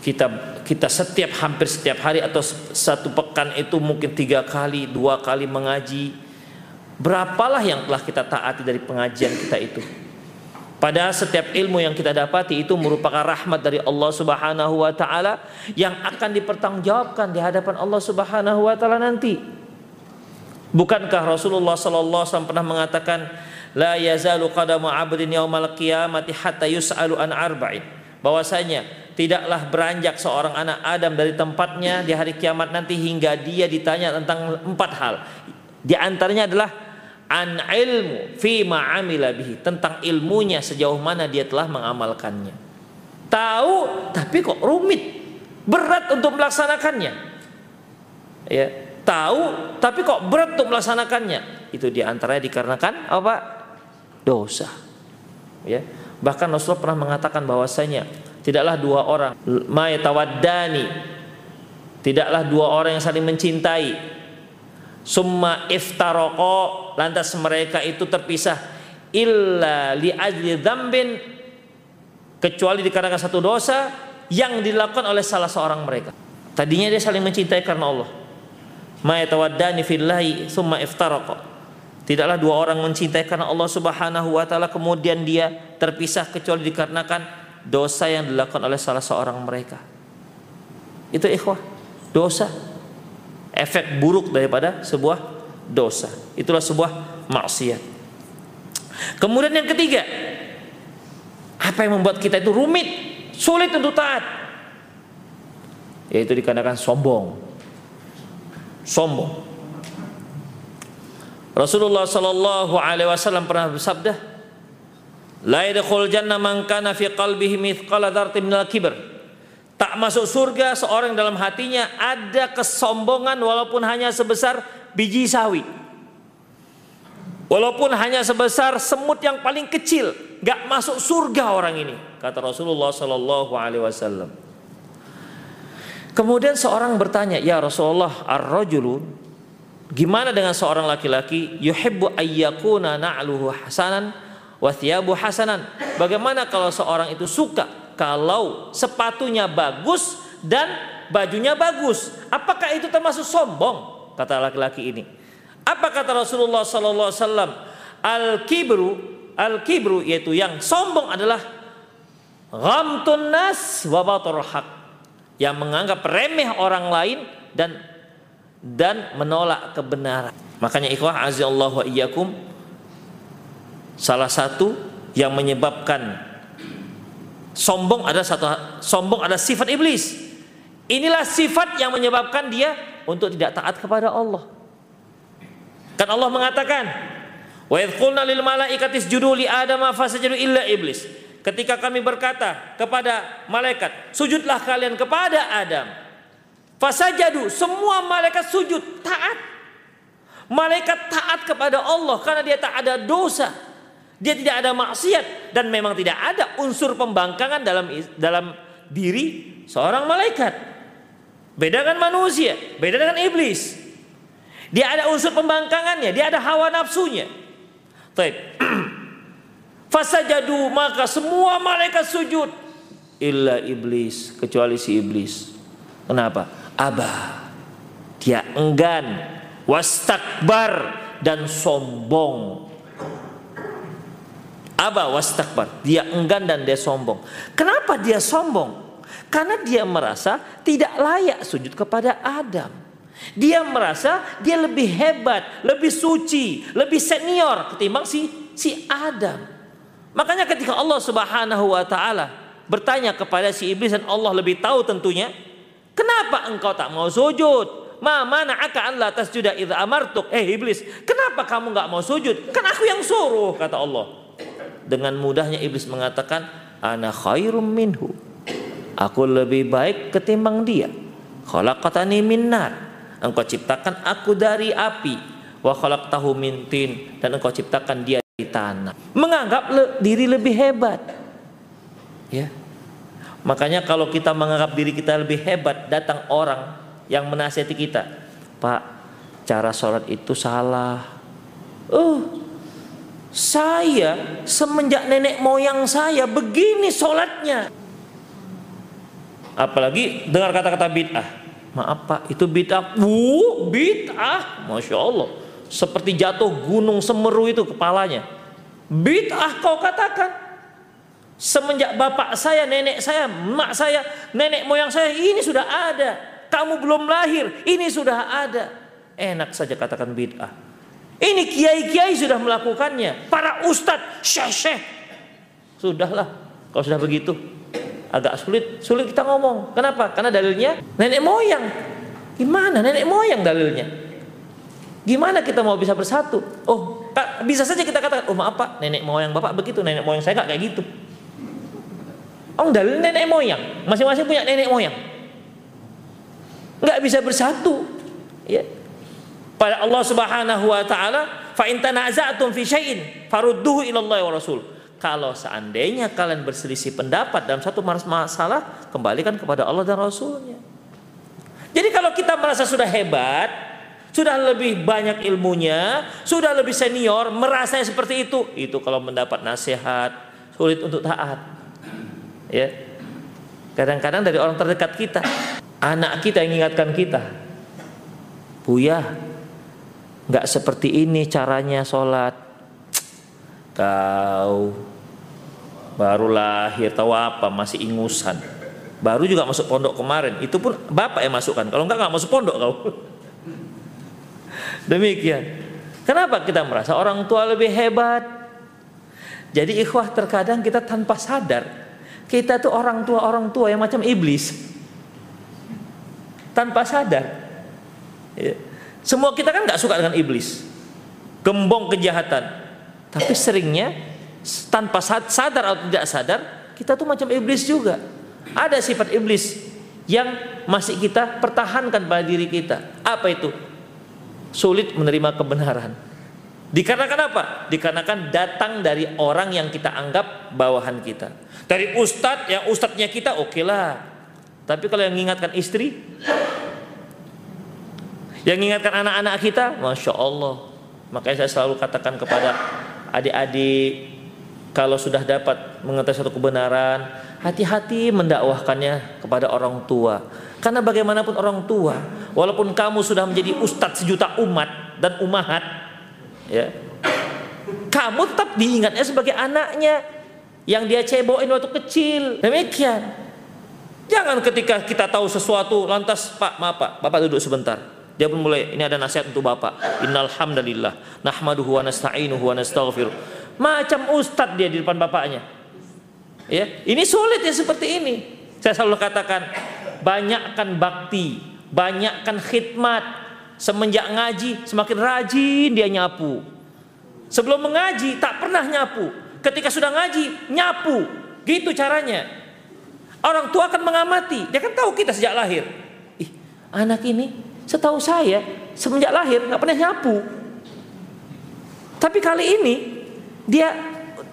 Kita kita setiap hampir setiap hari atau satu pekan itu mungkin tiga kali dua kali mengaji berapalah yang telah kita taati dari pengajian kita itu Padahal setiap ilmu yang kita dapati itu merupakan rahmat dari Allah Subhanahu wa taala yang akan dipertanggungjawabkan di hadapan Allah Subhanahu wa taala nanti. Bukankah Rasulullah sallallahu alaihi pernah mengatakan la yazalu qadamu 'abdin yaumal qiyamati hatta yus'alu an arba'in. Bahwasanya tidaklah beranjak seorang anak Adam dari tempatnya di hari kiamat nanti hingga dia ditanya tentang empat hal. Di antaranya adalah an ilmu fi ma'amila bihi tentang ilmunya sejauh mana dia telah mengamalkannya. Tahu tapi kok rumit, berat untuk melaksanakannya. Ya, tahu tapi kok berat untuk melaksanakannya. Itu di antaranya dikarenakan apa? Dosa. Ya. Bahkan Rasulullah pernah mengatakan bahwasanya tidaklah dua orang mayatawaddani tidaklah dua orang yang saling mencintai summa iftaroko lantas mereka itu terpisah illa li ajli dzambin kecuali dikarenakan satu dosa yang dilakukan oleh salah seorang mereka tadinya dia saling mencintai karena Allah mayatawaddani fillahi summa iftaroko tidaklah dua orang mencintai karena Allah Subhanahu wa taala kemudian dia terpisah kecuali dikarenakan dosa yang dilakukan oleh salah seorang mereka. Itu ikhwah, dosa. Efek buruk daripada sebuah dosa. Itulah sebuah maksiat. Kemudian yang ketiga, apa yang membuat kita itu rumit, sulit untuk taat? Yaitu dikarenakan sombong. Sombong. Rasulullah sallallahu alaihi wasallam pernah bersabda, "La yadkhul jannah man kana fi qalbihi mithqala dzartin minal kibr." Tak masuk surga seorang dalam hatinya ada kesombongan walaupun hanya sebesar biji sawi. Walaupun hanya sebesar semut yang paling kecil, gak masuk surga orang ini, kata Rasulullah Sallallahu Alaihi Wasallam. Kemudian seorang bertanya, ya Rasulullah, ar-rajulu, gimana dengan seorang laki-laki yuhibbu ayyakuna na'luhu hasanan wa hasanan? Bagaimana kalau seorang itu suka kalau sepatunya bagus dan bajunya bagus. Apakah itu termasuk sombong? Kata laki-laki ini. Apa kata Rasulullah sallallahu alaihi wasallam? Al kibru, al kibru yaitu yang sombong adalah ghamtun nas wa. Yang menganggap remeh orang lain dan dan menolak kebenaran. Makanya ikhwah Allah wa iyyakum salah satu yang menyebabkan Sombong ada satu sombong ada sifat iblis. Inilah sifat yang menyebabkan dia untuk tidak taat kepada Allah. Kan Allah mengatakan, "Wa idh qulna lil malaikati isjudu li adama fasajadu illa iblis." Ketika kami berkata kepada malaikat, "Sujudlah kalian kepada Adam." Fasajadu, semua malaikat sujud, taat. Malaikat taat kepada Allah karena dia tak ada dosa. Dia tidak ada maksiat dan memang tidak ada unsur pembangkangan dalam dalam diri seorang malaikat. Beda dengan manusia, beda dengan iblis. Dia ada unsur pembangkangannya, dia ada hawa nafsunya. Baik. Fasajadu maka semua malaikat sujud illa iblis kecuali si iblis. Kenapa? Abah. Dia enggan, wastakbar dan sombong Aba wastakbar. Dia enggan dan dia sombong. Kenapa dia sombong? Karena dia merasa tidak layak sujud kepada Adam. Dia merasa dia lebih hebat, lebih suci, lebih senior ketimbang si si Adam. Makanya ketika Allah Subhanahu wa taala bertanya kepada si iblis dan Allah lebih tahu tentunya, "Kenapa engkau tak mau sujud?" Ma mana aka an la tasjuda idza amartuk. Eh iblis, kenapa kamu nggak mau sujud? Kan aku yang suruh kata Allah. Dengan mudahnya iblis mengatakan, "Ana khairum minhu." Aku lebih baik ketimbang dia. Khalaqatani min nar. Engkau ciptakan aku dari api. Wa khalaqtahu min tin dan engkau ciptakan dia di tanah. Menganggap le diri lebih hebat. Ya. Makanya kalau kita menganggap diri kita lebih hebat, datang orang yang menasihati kita, "Pak, cara sholat itu salah." Oh, saya semenjak nenek moyang saya begini sholatnya. Apalagi dengar kata-kata bid'ah. Maaf pak, itu bid'ah. Wuh, bid'ah. Masya Allah. Seperti jatuh gunung semeru itu kepalanya. Bid'ah kau katakan. Semenjak bapak saya, nenek saya, mak saya, nenek moyang saya, ini sudah ada. Kamu belum lahir, ini sudah ada. Enak saja katakan bid'ah. Ini kiai-kiai sudah melakukannya. Para ustadz, syekh-syekh. Sudahlah, kalau sudah begitu. Agak sulit, sulit kita ngomong. Kenapa? Karena dalilnya nenek moyang. Gimana nenek moyang dalilnya? Gimana kita mau bisa bersatu? Oh, bisa saja kita katakan, oh maaf pak, nenek moyang bapak begitu, nenek moyang saya nggak kayak gitu. Oh, dalil nenek moyang, masing-masing punya nenek moyang. Nggak bisa bersatu. Ya, pada Allah Subhanahu wa taala, fa in tanaza'tum fi syai'in farudduhu ila Allah wa Rasul. Kalau seandainya kalian berselisih pendapat dalam satu masalah, kembalikan kepada Allah dan Rasulnya. Jadi kalau kita merasa sudah hebat, sudah lebih banyak ilmunya, sudah lebih senior, merasa seperti itu, itu kalau mendapat nasihat sulit untuk taat. Ya. Kadang-kadang dari orang terdekat kita, anak kita yang ingatkan kita. Buya, nggak seperti ini caranya sholat. Kau baru lahir tahu apa? Masih ingusan. Baru juga masuk pondok kemarin. Itu pun bapak yang masukkan. Kalau enggak nggak masuk pondok kau. Demikian. Kenapa kita merasa orang tua lebih hebat? Jadi ikhwah terkadang kita tanpa sadar kita tuh orang tua orang tua yang macam iblis. Tanpa sadar. Semua kita kan nggak suka dengan iblis, gembong kejahatan. Tapi seringnya tanpa sadar atau tidak sadar kita tuh macam iblis juga. Ada sifat iblis yang masih kita pertahankan pada diri kita. Apa itu? Sulit menerima kebenaran. Dikarenakan apa? Dikarenakan datang dari orang yang kita anggap bawahan kita. Dari ustadz, yang ustadznya kita oke okay lah. Tapi kalau yang mengingatkan istri, yang mengingatkan anak-anak kita, masya Allah. Makanya saya selalu katakan kepada adik-adik, kalau sudah dapat mengetahui satu kebenaran, hati-hati mendakwahkannya kepada orang tua. Karena bagaimanapun orang tua, walaupun kamu sudah menjadi ustadz sejuta umat dan umahat, ya kamu tetap diingatnya sebagai anaknya yang dia cebokin waktu kecil demikian jangan ketika kita tahu sesuatu lantas pak maaf pak bapak duduk sebentar dia pun mulai ini ada nasihat untuk bapak innal hamdalillah nahmaduhu wa nasta'inuhu wa nastaghfiruh macam ustadz dia di depan bapaknya ya ini sulit ya seperti ini saya selalu katakan banyakkan bakti banyakkan khidmat Semenjak ngaji semakin rajin dia nyapu. Sebelum mengaji tak pernah nyapu. Ketika sudah ngaji nyapu. Gitu caranya. Orang tua akan mengamati. Dia kan tahu kita sejak lahir. Ih, anak ini setahu saya semenjak lahir nggak pernah nyapu. Tapi kali ini dia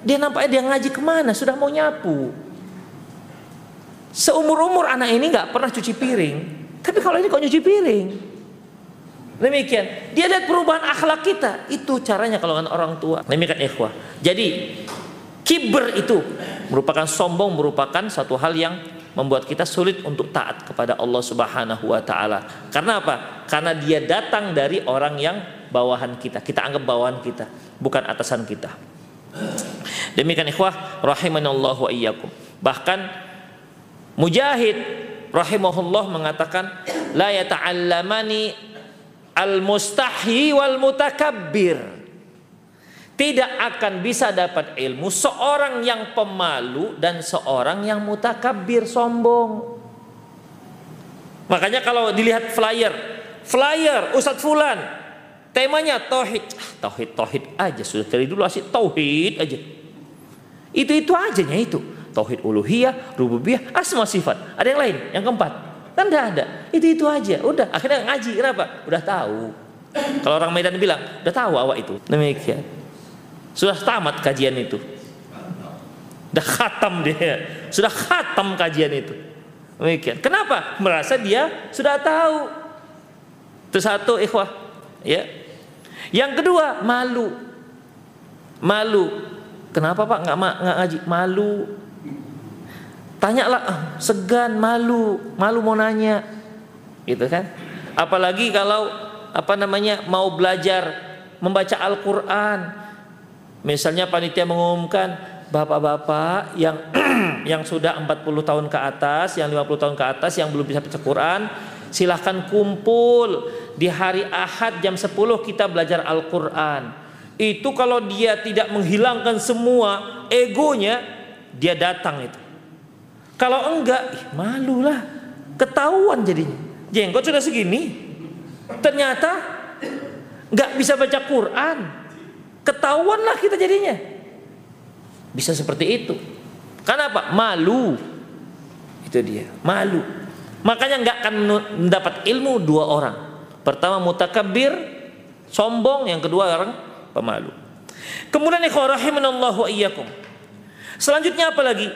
dia nampaknya dia ngaji ke mana sudah mau nyapu. Seumur umur anak ini nggak pernah cuci piring. Tapi kalau ini kok nyuci piring. Demikian. Dia lihat perubahan akhlak kita. Itu caranya kalau orang tua. Demikian ikhwah. Jadi kiber itu merupakan sombong merupakan satu hal yang membuat kita sulit untuk taat kepada Allah Subhanahu wa taala. Karena apa? Karena dia datang dari orang yang bawahan kita. Kita anggap bawahan kita, bukan atasan kita. Demikian ikhwah rahimanallahu wa iyyakum. Bahkan Mujahid rahimahullah mengatakan la yata'allamani al-mustahi wal mutakabbir tidak akan bisa dapat ilmu seorang yang pemalu dan seorang yang mutakabbir sombong makanya kalau dilihat flyer flyer Ustadz Fulan temanya tauhid ah, tauhid tauhid aja sudah dari dulu asik tauhid aja itu itu aja itu tauhid uluhiyah rububiyah asma sifat ada yang lain yang keempat Kan tidak ada. Itu itu aja. Udah. Akhirnya ngaji. Kenapa? Udah tahu. Kalau orang Medan bilang, udah tahu awak itu. Demikian. Sudah tamat kajian itu. Sudah khatam dia. Sudah khatam kajian itu. Demikian. Kenapa? Merasa dia sudah tahu. Itu satu ikhwah. Ya. Yang kedua, malu. Malu. Kenapa Pak nggak ngaji? Malu tanyalah ah, segan malu malu mau nanya gitu kan apalagi kalau apa namanya mau belajar membaca Al-Qur'an misalnya panitia mengumumkan bapak-bapak yang yang sudah 40 tahun ke atas yang 50 tahun ke atas yang belum bisa baca Quran silahkan kumpul di hari Ahad jam 10 kita belajar Al-Qur'an itu kalau dia tidak menghilangkan semua egonya dia datang itu kalau enggak, ih, malulah. Ketahuan jadinya. Jenggot sudah segini. Ternyata enggak bisa baca Quran. Ketahuanlah kita jadinya. Bisa seperti itu. Karena apa? Malu. Itu dia, malu. Makanya enggak akan mendapat ilmu dua orang. Pertama mutakabir, sombong, yang kedua orang pemalu. Kemudian ikhwah rahimanallahu iyyakum. Selanjutnya apa lagi?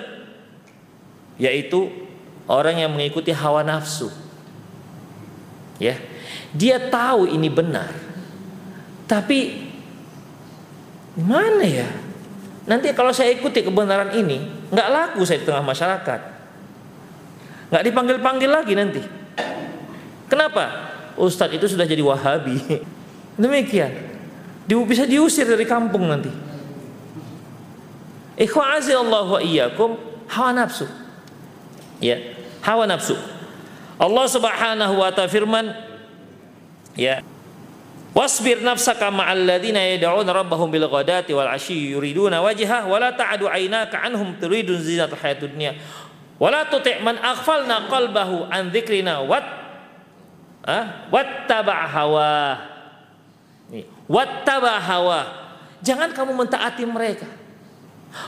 yaitu orang yang mengikuti hawa nafsu. Ya. Dia tahu ini benar. Tapi mana ya? Nanti kalau saya ikuti kebenaran ini, nggak laku saya di tengah masyarakat. Nggak dipanggil-panggil lagi nanti. Kenapa? Ustadz itu sudah jadi wahabi. Demikian. Bisa diusir dari kampung nanti. Ikhwa Allah wa iyyakum hawa nafsu ya hawa nafsu Allah Subhanahu wa taala firman ya Wasbir nafsaka ma'al ladzina yad'una rabbahum bil ghadati wal 'ashyi yuriduna wajhah wa la ta'du 'ainaka 'anhum turidun zinatal hayatid dunya. Wa la tuti' man aghfalna qalbahu an dzikrina wat ah wattaba' hawa. Wattaba' hawa. Jangan kamu mentaati mereka.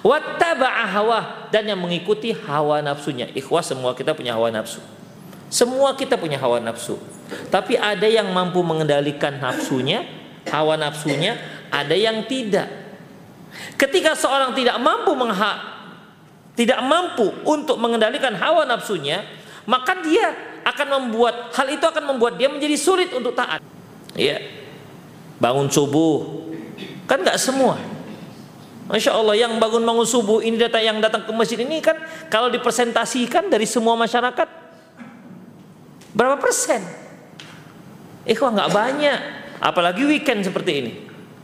Wattaba' hawa dan yang mengikuti hawa nafsunya. Ikhwah semua kita punya hawa nafsu. Semua kita punya hawa nafsu. Tapi ada yang mampu mengendalikan nafsunya, hawa nafsunya, ada yang tidak. Ketika seorang tidak mampu mengha, tidak mampu untuk mengendalikan hawa nafsunya, maka dia akan membuat hal itu akan membuat dia menjadi sulit untuk taat. Ya, bangun subuh kan nggak semua. Masya Allah yang bangun-bangun subuh ini datang yang datang ke masjid ini kan kalau dipresentasikan dari semua masyarakat berapa persen? Ikhwah nggak banyak, apalagi weekend seperti ini.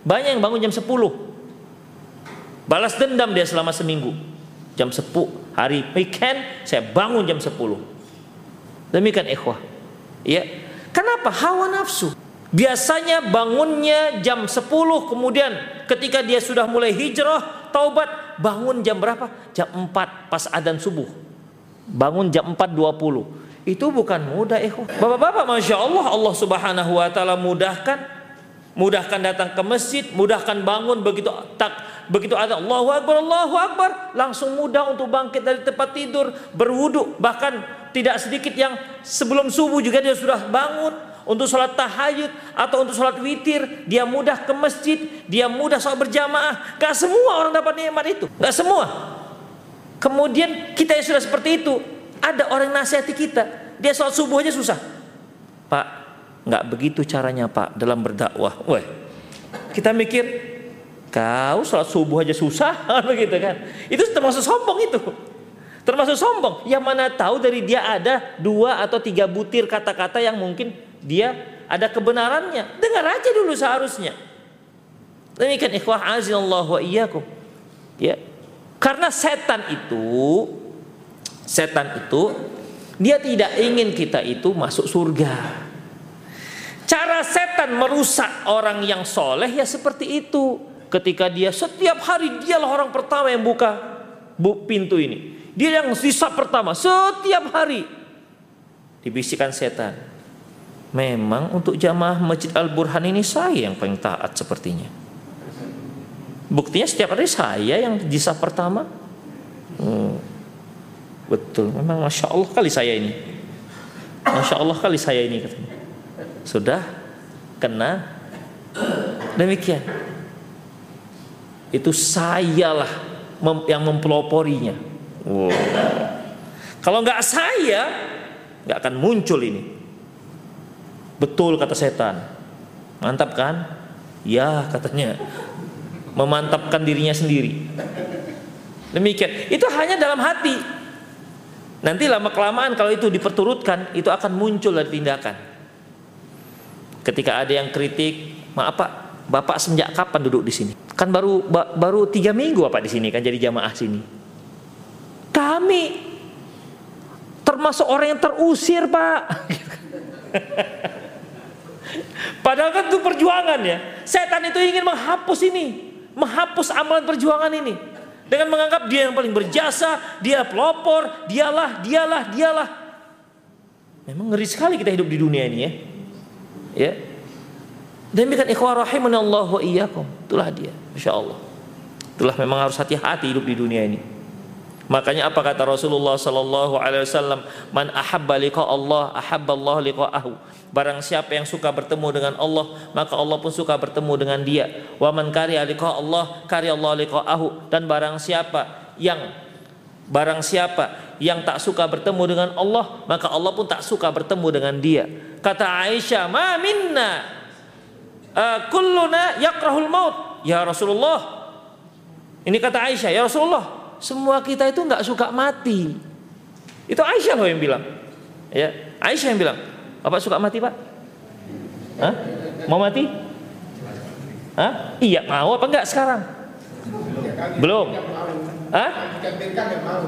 Banyak yang bangun jam 10. Balas dendam dia selama seminggu. Jam 10 hari weekend saya bangun jam 10. Demikian ikhwah. Ya. Kenapa? Hawa nafsu. Biasanya bangunnya jam 10 kemudian ketika dia sudah mulai hijrah, taubat, bangun jam berapa? Jam 4 pas adzan subuh. Bangun jam 4.20 itu bukan mudah ikhwan. Bapak-bapak Masya Allah Allah subhanahu wa ta'ala mudahkan mudahkan datang ke masjid, mudahkan bangun begitu tak begitu ada Allahu Akbar, Allahu Akbar, langsung mudah untuk bangkit dari tempat tidur, berwudu, bahkan tidak sedikit yang sebelum subuh juga dia sudah bangun untuk sholat tahajud atau untuk sholat witir, dia mudah ke masjid, dia mudah sholat berjamaah. Gak semua orang dapat nikmat itu, gak semua. Kemudian kita yang sudah seperti itu, ada orang nasihati kita, dia sholat subuh aja susah. Pak, nggak begitu caranya Pak dalam berdakwah. Wah, kita mikir kau sholat subuh aja susah, begitu kan? Itu termasuk sombong itu. Termasuk sombong. Yang mana tahu dari dia ada dua atau tiga butir kata-kata yang mungkin dia ada kebenarannya. Dengar aja dulu seharusnya. Demikian ikhwah azinallahu wa iyyakum. Ya. Karena setan itu Setan itu dia tidak ingin kita itu masuk surga. Cara setan merusak orang yang soleh ya seperti itu. Ketika dia setiap hari dialah orang pertama yang buka bu pintu ini. Dia yang sisa pertama setiap hari. Dibisikkan setan. Memang untuk jamaah Masjid Al-Burhan ini saya yang paling taat sepertinya. Buktinya setiap hari saya yang jisa pertama. Hmm. Betul, memang masya Allah kali saya ini. Masya Allah kali saya ini katanya. Sudah kena demikian. Itu sayalah yang mempeloporinya. Wow. Kalau nggak saya, nggak akan muncul ini. Betul kata setan. Mantap kan? Ya katanya. Memantapkan dirinya sendiri. Demikian. Itu hanya dalam hati. Nanti lama kelamaan kalau itu diperturutkan itu akan muncul dari tindakan. Ketika ada yang kritik, maaf Pak, Bapak sejak kapan duduk di sini? Kan baru ba, baru tiga minggu apa di sini kan jadi jamaah sini. Kami termasuk orang yang terusir Pak. Padahal kan itu perjuangan ya. Setan itu ingin menghapus ini, menghapus amalan perjuangan ini dengan menganggap dia yang paling berjasa, dia pelopor, dialah, dialah, dialah. Memang ngeri sekali kita hidup di dunia ini ya. Ya. Demikian ikhwah Allah wa iyyakum. Itulah dia, Masya Allah. Itulah memang harus hati-hati hidup di dunia ini. Makanya apa kata Rasulullah sallallahu alaihi wasallam, "Man ahabba liqa Allah, ahabba Allah liqa'ahu." Barang siapa yang suka bertemu dengan Allah, maka Allah pun suka bertemu dengan dia. Wa man kariha liqa Allah, kariha Allah liqa'ahu. Dan barang siapa yang barang siapa yang tak suka bertemu dengan Allah, maka Allah pun tak suka bertemu dengan dia. Kata Aisyah, "Ma minna uh, kulluna yakrahul maut." Ya Rasulullah. Ini kata Aisyah, "Ya Rasulullah, semua kita itu nggak suka mati." Itu Aisyah loh yang bilang. Ya, Aisyah yang bilang, Bapak suka mati Pak? Hah? Mau mati? Hah? Iya mau apa enggak sekarang? Belum. Hah?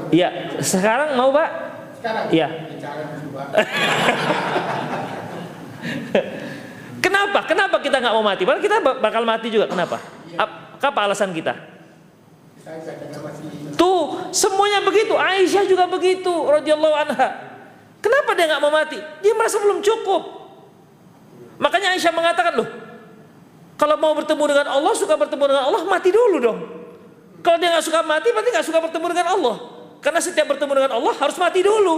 Iya sekarang mau Pak? Iya. Kenapa? Kenapa Kenapa kita nggak mau mati? Padahal kita bakal mati juga. Kenapa? Apa alasan kita? Tuh, semuanya begitu. Aisyah juga begitu, radhiyallahu anha. Kenapa dia nggak mau mati? Dia merasa belum cukup. Makanya Aisyah mengatakan loh, kalau mau bertemu dengan Allah, suka bertemu dengan Allah, mati dulu dong. Kalau dia nggak suka mati, berarti nggak suka bertemu dengan Allah. Karena setiap bertemu dengan Allah harus mati dulu.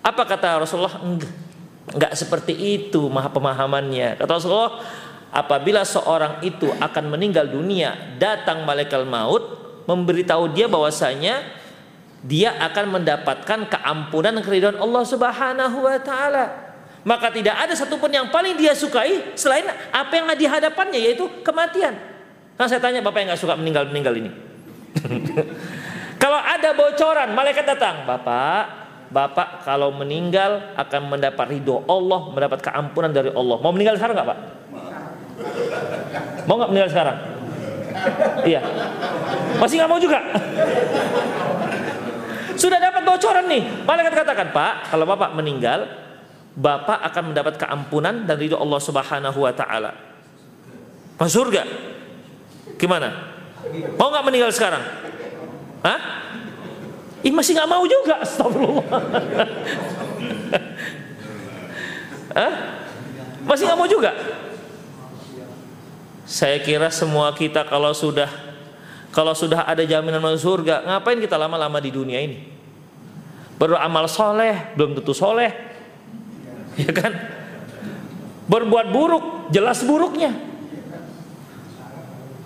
Apa kata Rasulullah? Enggak, enggak seperti itu maha pemahamannya. Kata Rasulullah, apabila seorang itu akan meninggal dunia, datang malaikat maut memberitahu dia bahwasanya dia akan mendapatkan keampunan keridhaan Allah Subhanahu wa taala. Maka tidak ada satupun yang paling dia sukai selain apa yang di hadapannya yaitu kematian. Kan saya tanya Bapak yang nggak suka meninggal-meninggal ini. kalau ada bocoran, malaikat datang, Bapak, Bapak kalau meninggal akan mendapat ridho Allah, mendapat keampunan dari Allah. Mau meninggal sekarang nggak Pak? Mau nggak meninggal sekarang? Iya. Masih nggak mau juga? Sudah dapat bocoran nih. Malaikat katakan, Pak, kalau Bapak meninggal, Bapak akan mendapat keampunan dan ridho Allah Subhanahu wa taala. Masuk surga. Gimana? Mau nggak meninggal sekarang? Hah? Ih masih nggak mau juga, astagfirullah. Hah? Masih nggak mau juga? Saya kira semua kita kalau sudah kalau sudah ada jaminan masuk surga, ngapain kita lama-lama di dunia ini? Beramal soleh, belum tentu soleh, ya kan? Berbuat buruk, jelas buruknya,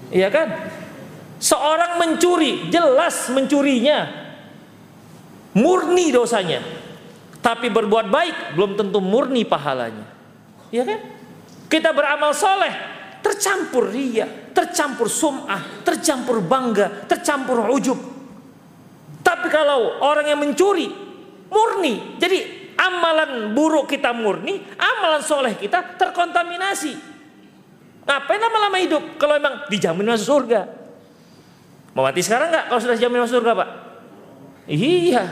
ya kan? Seorang mencuri, jelas mencurinya, murni dosanya. Tapi berbuat baik belum tentu murni pahalanya, ya kan? Kita beramal soleh, tercampur ria, tercampur sum'ah, tercampur bangga, tercampur ujub. Tapi kalau orang yang mencuri murni, jadi amalan buruk kita murni, amalan soleh kita terkontaminasi. Ngapain lama-lama hidup kalau memang dijamin masuk surga? Mau mati sekarang nggak kalau sudah dijamin masuk surga pak? Iya.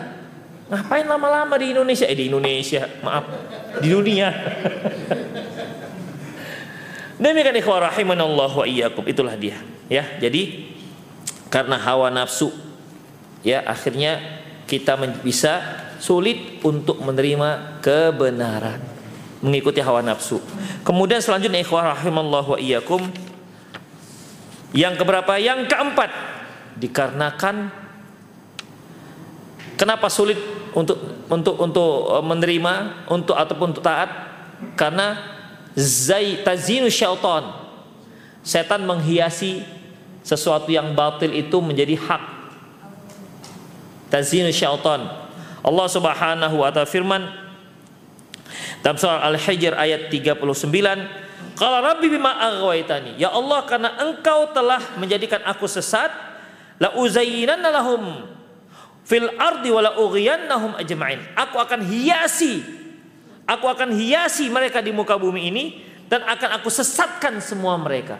Ngapain lama-lama di Indonesia? Eh di Indonesia, maaf, di dunia. Demikian ikhwah rahimanallah wa iyyakum itulah dia ya. Jadi karena hawa nafsu ya akhirnya kita bisa sulit untuk menerima kebenaran mengikuti hawa nafsu. Kemudian selanjutnya ikhwah rahimallahu wa iyyakum yang keberapa? Yang keempat dikarenakan kenapa sulit untuk untuk untuk menerima untuk ataupun untuk taat karena zai tazinu syaitan. Setan menghiasi sesuatu yang batil itu menjadi hak. Tazinu syaitan. Allah Subhanahu wa taala firman dalam surah Al-Hijr ayat 39 Qala rabbi bima aghwaytani? Ya Allah karena engkau telah menjadikan aku sesat la uzayyinanna lahum fil ardi wa la ajma'in. Aku akan hiasi Aku akan hiasi mereka di muka bumi ini dan akan aku sesatkan semua mereka.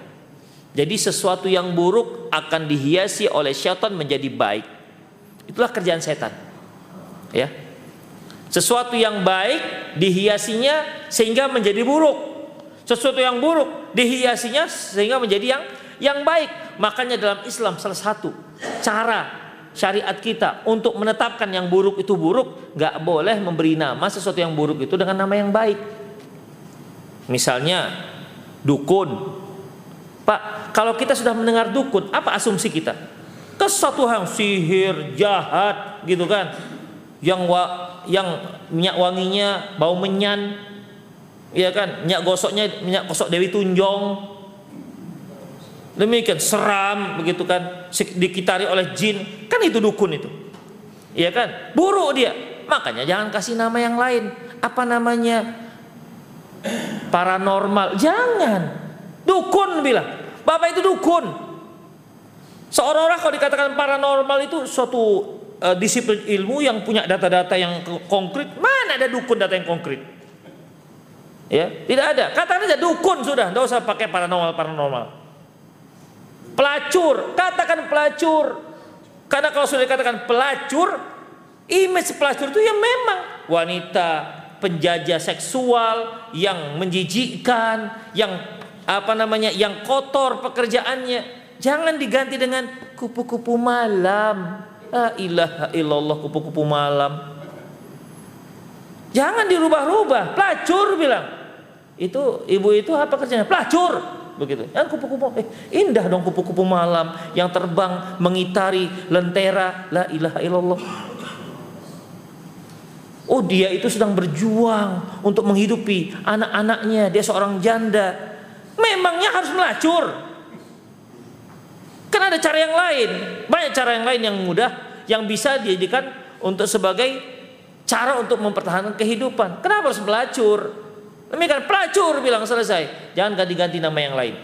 Jadi sesuatu yang buruk akan dihiasi oleh syaitan menjadi baik. Itulah kerjaan setan. Ya. Sesuatu yang baik dihiasinya sehingga menjadi buruk. Sesuatu yang buruk dihiasinya sehingga menjadi yang yang baik. Makanya dalam Islam salah satu cara syariat kita untuk menetapkan yang buruk itu buruk, nggak boleh memberi nama sesuatu yang buruk itu dengan nama yang baik. Misalnya dukun. Pak, kalau kita sudah mendengar dukun, apa asumsi kita? Ke suatu yang sihir, jahat, gitu kan? Yang wa, yang minyak wanginya bau menyan, ya kan? Minyak gosoknya minyak gosok Dewi Tunjong, Demikian seram begitu kan, dikitari oleh jin, kan itu dukun itu. Iya kan? Buruk dia. Makanya jangan kasih nama yang lain. Apa namanya? Paranormal. Jangan. Dukun bilang. Bapak itu dukun. Seorang orang kalau dikatakan paranormal itu suatu uh, disiplin ilmu yang punya data-data yang konkret. Mana ada dukun data yang konkret? Ya, tidak ada. Katakan aja dukun sudah, tidak usah pakai paranormal paranormal. Pelacur, katakan pelacur. Karena kalau sudah dikatakan pelacur, image pelacur itu ya memang wanita penjajah seksual yang menjijikkan, yang apa namanya, yang kotor pekerjaannya. Jangan diganti dengan kupu-kupu malam. La ilaha illallah kupu-kupu malam. Jangan dirubah-rubah. Pelacur bilang. Itu ibu itu apa kerjanya? Pelacur. Begitu. Yang kupu-kupu eh, indah dong kupu-kupu malam yang terbang mengitari lentera. La ilaha illallah. Oh dia itu sedang berjuang untuk menghidupi anak-anaknya. Dia seorang janda. Memangnya harus melacur. Kan ada cara yang lain. Banyak cara yang lain yang mudah. Yang bisa dijadikan untuk sebagai cara untuk mempertahankan kehidupan. Kenapa harus pelacur? Demikian pelacur bilang selesai. Jangan ganti-ganti nama yang lain.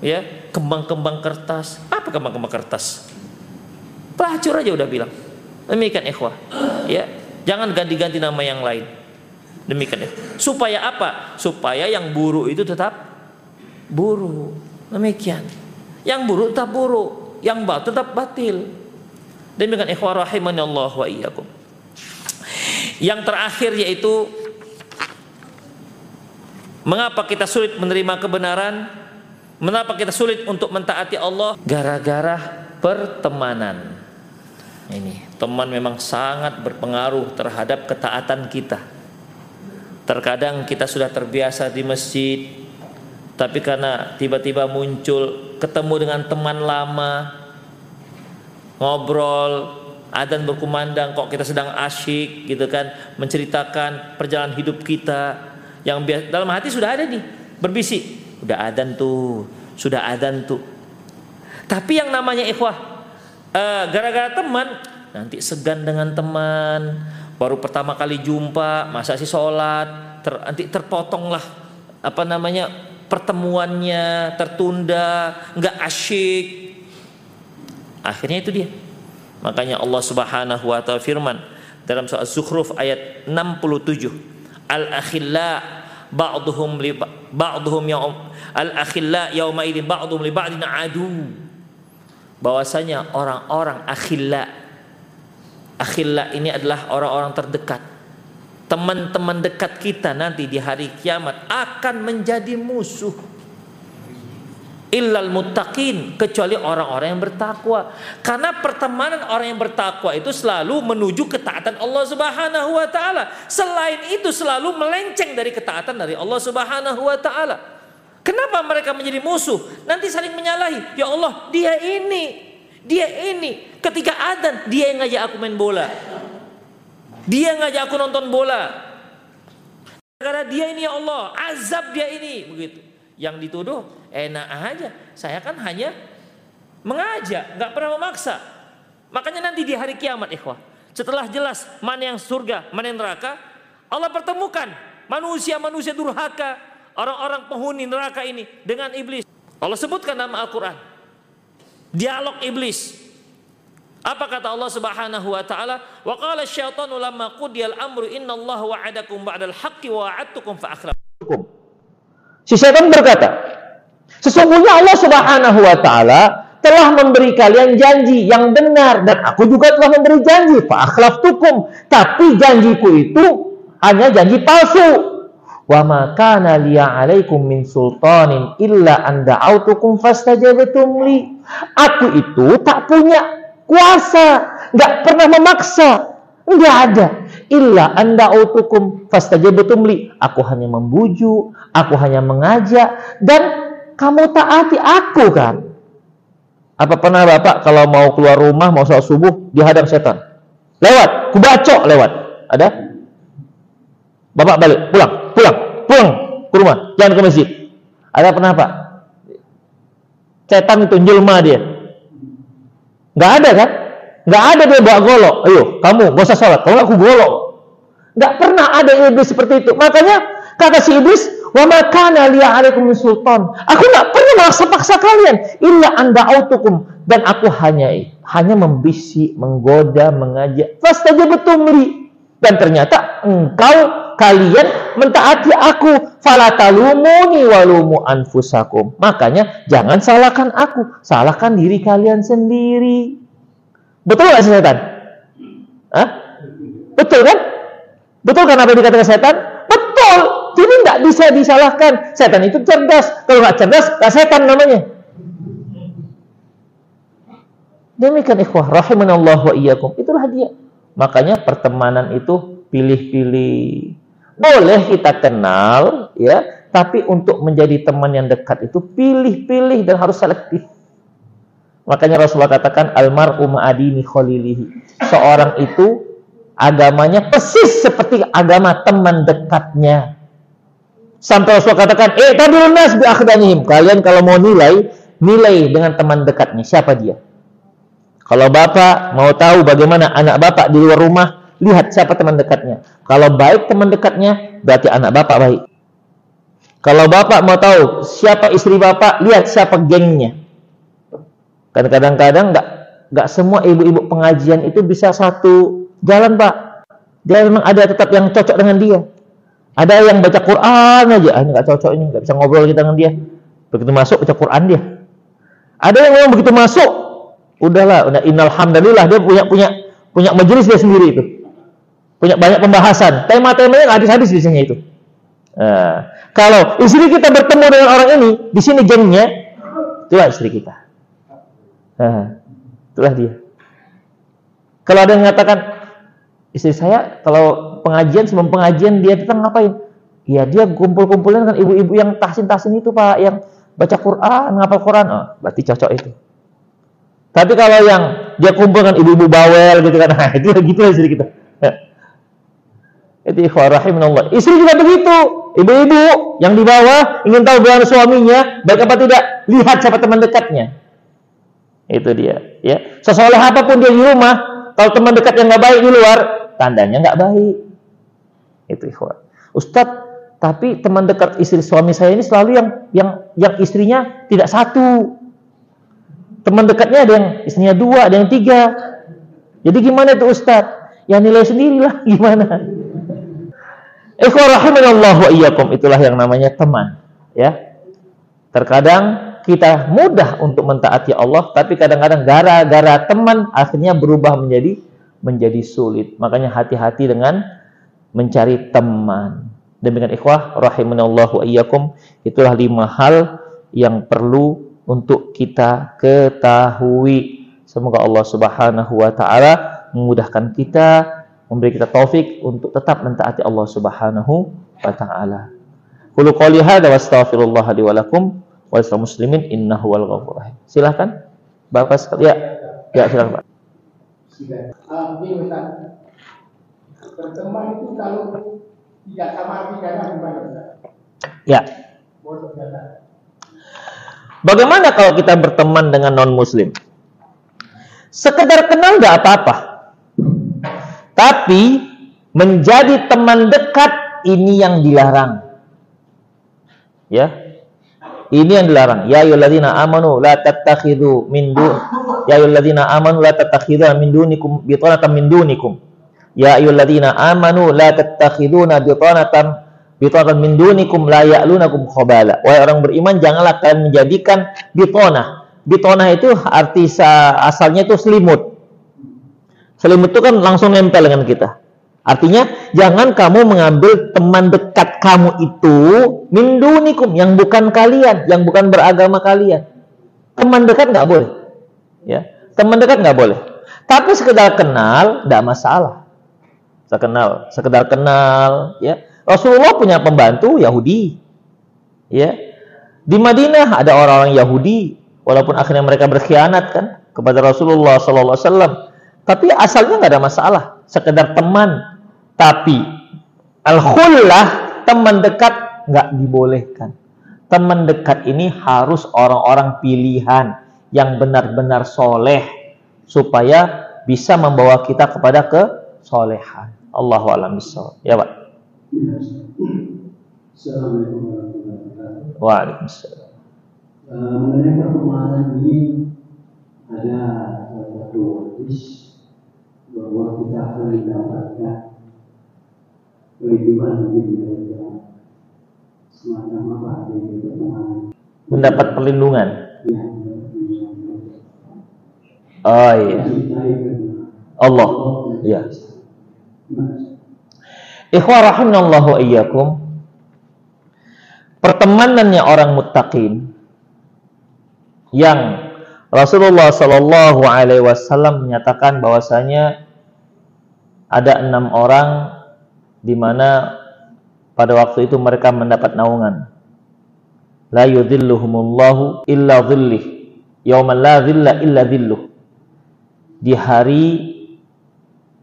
Ya, kembang-kembang kertas. Apa kembang-kembang kertas? Pelacur aja udah bilang. Demikian ikhwah. Ya, jangan ganti-ganti nama yang lain. Demikian ya. Supaya apa? Supaya yang buruk itu tetap buruk. Demikian. Yang buruk tetap buruk, yang batil tetap batil. Demikian ikhwah rahimani Allah wa iyyakum. Yang terakhir yaitu mengapa kita sulit menerima kebenaran? Mengapa kita sulit untuk mentaati Allah? Gara-gara pertemanan. Ini teman memang sangat berpengaruh terhadap ketaatan kita. Terkadang kita sudah terbiasa di masjid, tapi karena tiba-tiba muncul ketemu dengan teman lama, ngobrol, adzan berkumandang kok kita sedang asyik gitu kan menceritakan perjalanan hidup kita yang dalam hati sudah ada nih berbisik udah adzan tuh sudah adzan tuh. Tapi yang namanya ikhwah uh, gara-gara teman nanti segan dengan teman baru pertama kali jumpa masa sih sholat ter, nanti terpotong lah apa namanya pertemuannya tertunda nggak asyik. Akhirnya itu dia. Makanya Allah Subhanahu wa taala firman dalam surah Az-Zukhruf ayat 67, al-akhilla ba'dhum li ba'dhum yaum al-akhilla yauma idzin ba'dhum li ba'din adu. Bahwasanya orang-orang akhilla akhilla ini adalah orang-orang terdekat. Teman-teman dekat kita nanti di hari kiamat akan menjadi musuh illal muttaqin kecuali orang-orang yang bertakwa. Karena pertemanan orang yang bertakwa itu selalu menuju ketaatan Allah Subhanahu wa taala. Selain itu selalu melenceng dari ketaatan dari Allah Subhanahu wa taala. Kenapa mereka menjadi musuh? Nanti saling menyalahi. Ya Allah, dia ini, dia ini. Ketika adzan, dia yang ngajak aku main bola. Dia yang ngajak aku nonton bola. Karena dia ini ya Allah, azab dia ini, begitu. Yang dituduh enak aja. Saya kan hanya mengajak, nggak pernah memaksa. Makanya nanti di hari kiamat, ikhwah, setelah jelas mana yang surga, mana yang neraka, Allah pertemukan manusia-manusia durhaka, orang-orang penghuni neraka ini dengan iblis. Allah sebutkan nama Al-Quran. Dialog iblis. Apa kata Allah Subhanahu wa taala? Wa qala syaitanu lamma qudiyal amru innallaha wa'adakum ba'dal haqqi wa wa'adtukum fa. Si syaitan berkata, sesungguhnya Allah Subhanahu wa taala telah memberi kalian janji yang benar dan aku juga telah memberi janji fa akhlaftukum. Tapi janjiku itu hanya janji palsu. Wa ma kana liya alaikum min sultanin illa an da'autukum fastajabtum li. Aku itu tak punya kuasa nggak pernah memaksa nggak ada illa anda utukum fastajabtum li. Aku hanya membujuk, aku hanya mengajak dan kamu taati aku kan. Apa pernah Bapak kalau mau keluar rumah mau sholat subuh dihadang setan? Lewat, kubacok lewat. Ada? Bapak balik, pulang, pulang, pulang ke rumah, jangan ke masjid. Ada pernah Pak? Setan itu jelma dia. Nggak ada kan? Nggak ada dia bawa golok. Ayo, kamu gak usah sholat. Kalau aku golok. Nggak pernah ada iblis seperti itu. Makanya kata si iblis, wa makana liya alaikum sultan. Aku nggak pernah maksa-paksa kalian. Illa anda autukum. Dan aku hanya hanya membisik, menggoda, mengajak. Fastaja betumli. Dan ternyata engkau kalian mentaati aku. Falatalumuni walumu anfusakum. Makanya jangan salahkan aku. Salahkan diri kalian sendiri. Betul nggak setan? Hah? Betul kan? Betul kan apa yang dikatakan setan? Betul. Jadi tidak bisa disalahkan. Setan itu cerdas. Kalau nggak cerdas, nggak setan namanya. Demikian ikhwah rahimanallah wa iyyakum. Itulah dia. Makanya pertemanan itu pilih-pilih. Boleh kita kenal ya, tapi untuk menjadi teman yang dekat itu pilih-pilih dan harus selektif. Makanya Rasulullah katakan almar'u ma'adini khalilihi. Seorang itu agamanya persis seperti agama teman dekatnya. Sampai Rasulullah katakan, "Eh, tadul nas bi akhdanihim." Kalian kalau mau nilai, nilai dengan teman dekatnya. Siapa dia? Kalau bapak mau tahu bagaimana anak bapak di luar rumah, lihat siapa teman dekatnya. Kalau baik teman dekatnya, berarti anak bapak baik. Kalau bapak mau tahu siapa istri bapak, lihat siapa gengnya. Kan kadang-kadang nggak nggak semua ibu-ibu pengajian itu bisa satu jalan pak. Dia memang ada tetap yang cocok dengan dia. Ada yang baca Quran aja, ah, ini nggak cocok ini, nggak bisa ngobrol kita dengan dia. Begitu masuk baca Quran dia. Ada yang memang begitu masuk udahlah udah innalhamdulillah dia punya punya punya majelis dia sendiri itu punya banyak pembahasan tema-temanya habis-habis biasanya itu nah, kalau istri kita bertemu dengan orang ini di sini gengnya itulah istri kita nah, itulah dia kalau ada yang mengatakan istri saya kalau pengajian sebelum pengajian dia datang ngapain ya dia kumpul-kumpulin dengan ibu-ibu yang tahsin-tahsin itu pak yang baca Quran ngapal Quran oh, berarti cocok itu tapi kalau yang dia kumpulkan ibu-ibu bawel gitu kan, nah, itu gitu istri kita. Itu ikhwah rahimahullah. Istri juga begitu. Ibu-ibu yang di bawah ingin tahu bagaimana suaminya, baik apa tidak, lihat siapa teman dekatnya. Itu dia. Ya, sesoleh apa pun dia di rumah, kalau teman dekat yang nggak baik di luar, tandanya nggak baik. Itu ikhwah. Ustadz, tapi teman dekat istri suami saya ini selalu yang yang yang istrinya tidak satu Teman dekatnya ada yang istrinya dua, ada yang tiga. Jadi gimana itu Ustadz? Ya nilai sendirilah gimana. Ikhwah rahimanallah wa iyyakum. Itulah yang namanya teman. Ya. Terkadang kita mudah untuk mentaati Allah, tapi kadang-kadang gara-gara teman akhirnya berubah menjadi menjadi sulit. Makanya hati-hati dengan mencari teman. Demikian ikhwah rahimanallah wa iyyakum. Itulah lima hal yang perlu untuk kita ketahui. Semoga Allah Subhanahu wa taala memudahkan kita, memberi kita taufik untuk tetap mentaati Allah Subhanahu wa taala. Qulu qouli hadza wa astaghfirullah li wa lakum wa muslimin innahu wal ghafur rahim. Silakan. Bapak sekalian. Ya, ya silakan, Pak. Berteman itu kalau tidak sama artinya gimana? Ya. Bagaimana kalau kita berteman dengan non-muslim? Sekedar kenal nggak apa-apa. Tapi menjadi teman dekat ini yang dilarang. Ya. Ini yang dilarang. Ya ayyuhalladzina amanu la tattakhidhu min dun Ya ayyuhalladzina amanu la tattakhidhu min dunikum bitanatan min dunikum. Ya ayyuhalladzina amanu la tattakhiduna bitanatan bitona min dunikum la ya'lunakum khabala. Wahai orang beriman, janganlah kalian menjadikan bitona. Bitona itu arti asalnya itu selimut. Selimut itu kan langsung nempel dengan kita. Artinya, jangan kamu mengambil teman dekat kamu itu min dunikum yang bukan kalian, yang bukan beragama kalian. Teman dekat nggak boleh. Ya, teman dekat nggak boleh. Tapi sekedar kenal, tidak masalah. Sekenal, sekedar kenal, ya Rasulullah punya pembantu Yahudi. Ya. Di Madinah ada orang-orang Yahudi, walaupun akhirnya mereka berkhianat kan kepada Rasulullah sallallahu alaihi. Tapi asalnya nggak ada masalah, sekedar teman. Tapi al-khullah, teman dekat nggak dibolehkan. Teman dekat ini harus orang-orang pilihan yang benar-benar soleh supaya bisa membawa kita kepada kesolehan. Allahu a'lam Ya, Pak. Assalamualaikum warahmatullahi wabarakatuh. Waalaikumsalam. Uh, mengenai pertemanan ini ada satu hadis bahwa kita akan mendapatkan perlindungan di dunia semacam apa dari pertemanan. Mendapat perlindungan. Ya, Oh iya. Allah. Ya. Ikhwah rahimallahu iyyakum. Pertemanannya orang muttaqin yang Rasulullah Shallallahu alaihi wasallam menyatakan bahwasanya ada enam orang di mana pada waktu itu mereka mendapat naungan. La yudhilluhumullahu illa dhillih. Yauman la dhilla illa dhilluh. Di hari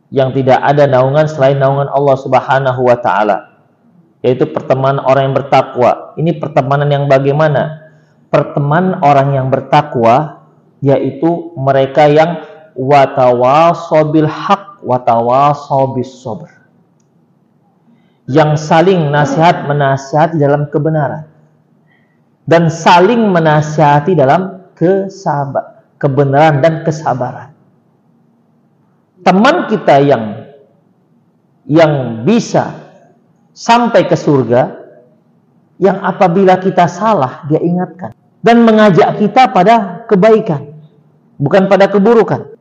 yang tidak ada naungan selain naungan Allah Subhanahu wa taala yaitu pertemanan orang yang bertakwa. Ini pertemanan yang bagaimana? Pertemanan orang yang bertakwa yaitu mereka yang watawasobil hak watawasobis sabr. Yang saling nasihat menasihati dalam kebenaran. Dan saling menasihati dalam kesabar, kebenaran dan kesabaran. Teman kita yang yang bisa sampai ke surga yang apabila kita salah dia ingatkan. Dan mengajak kita pada kebaikan bukan pada keburukan.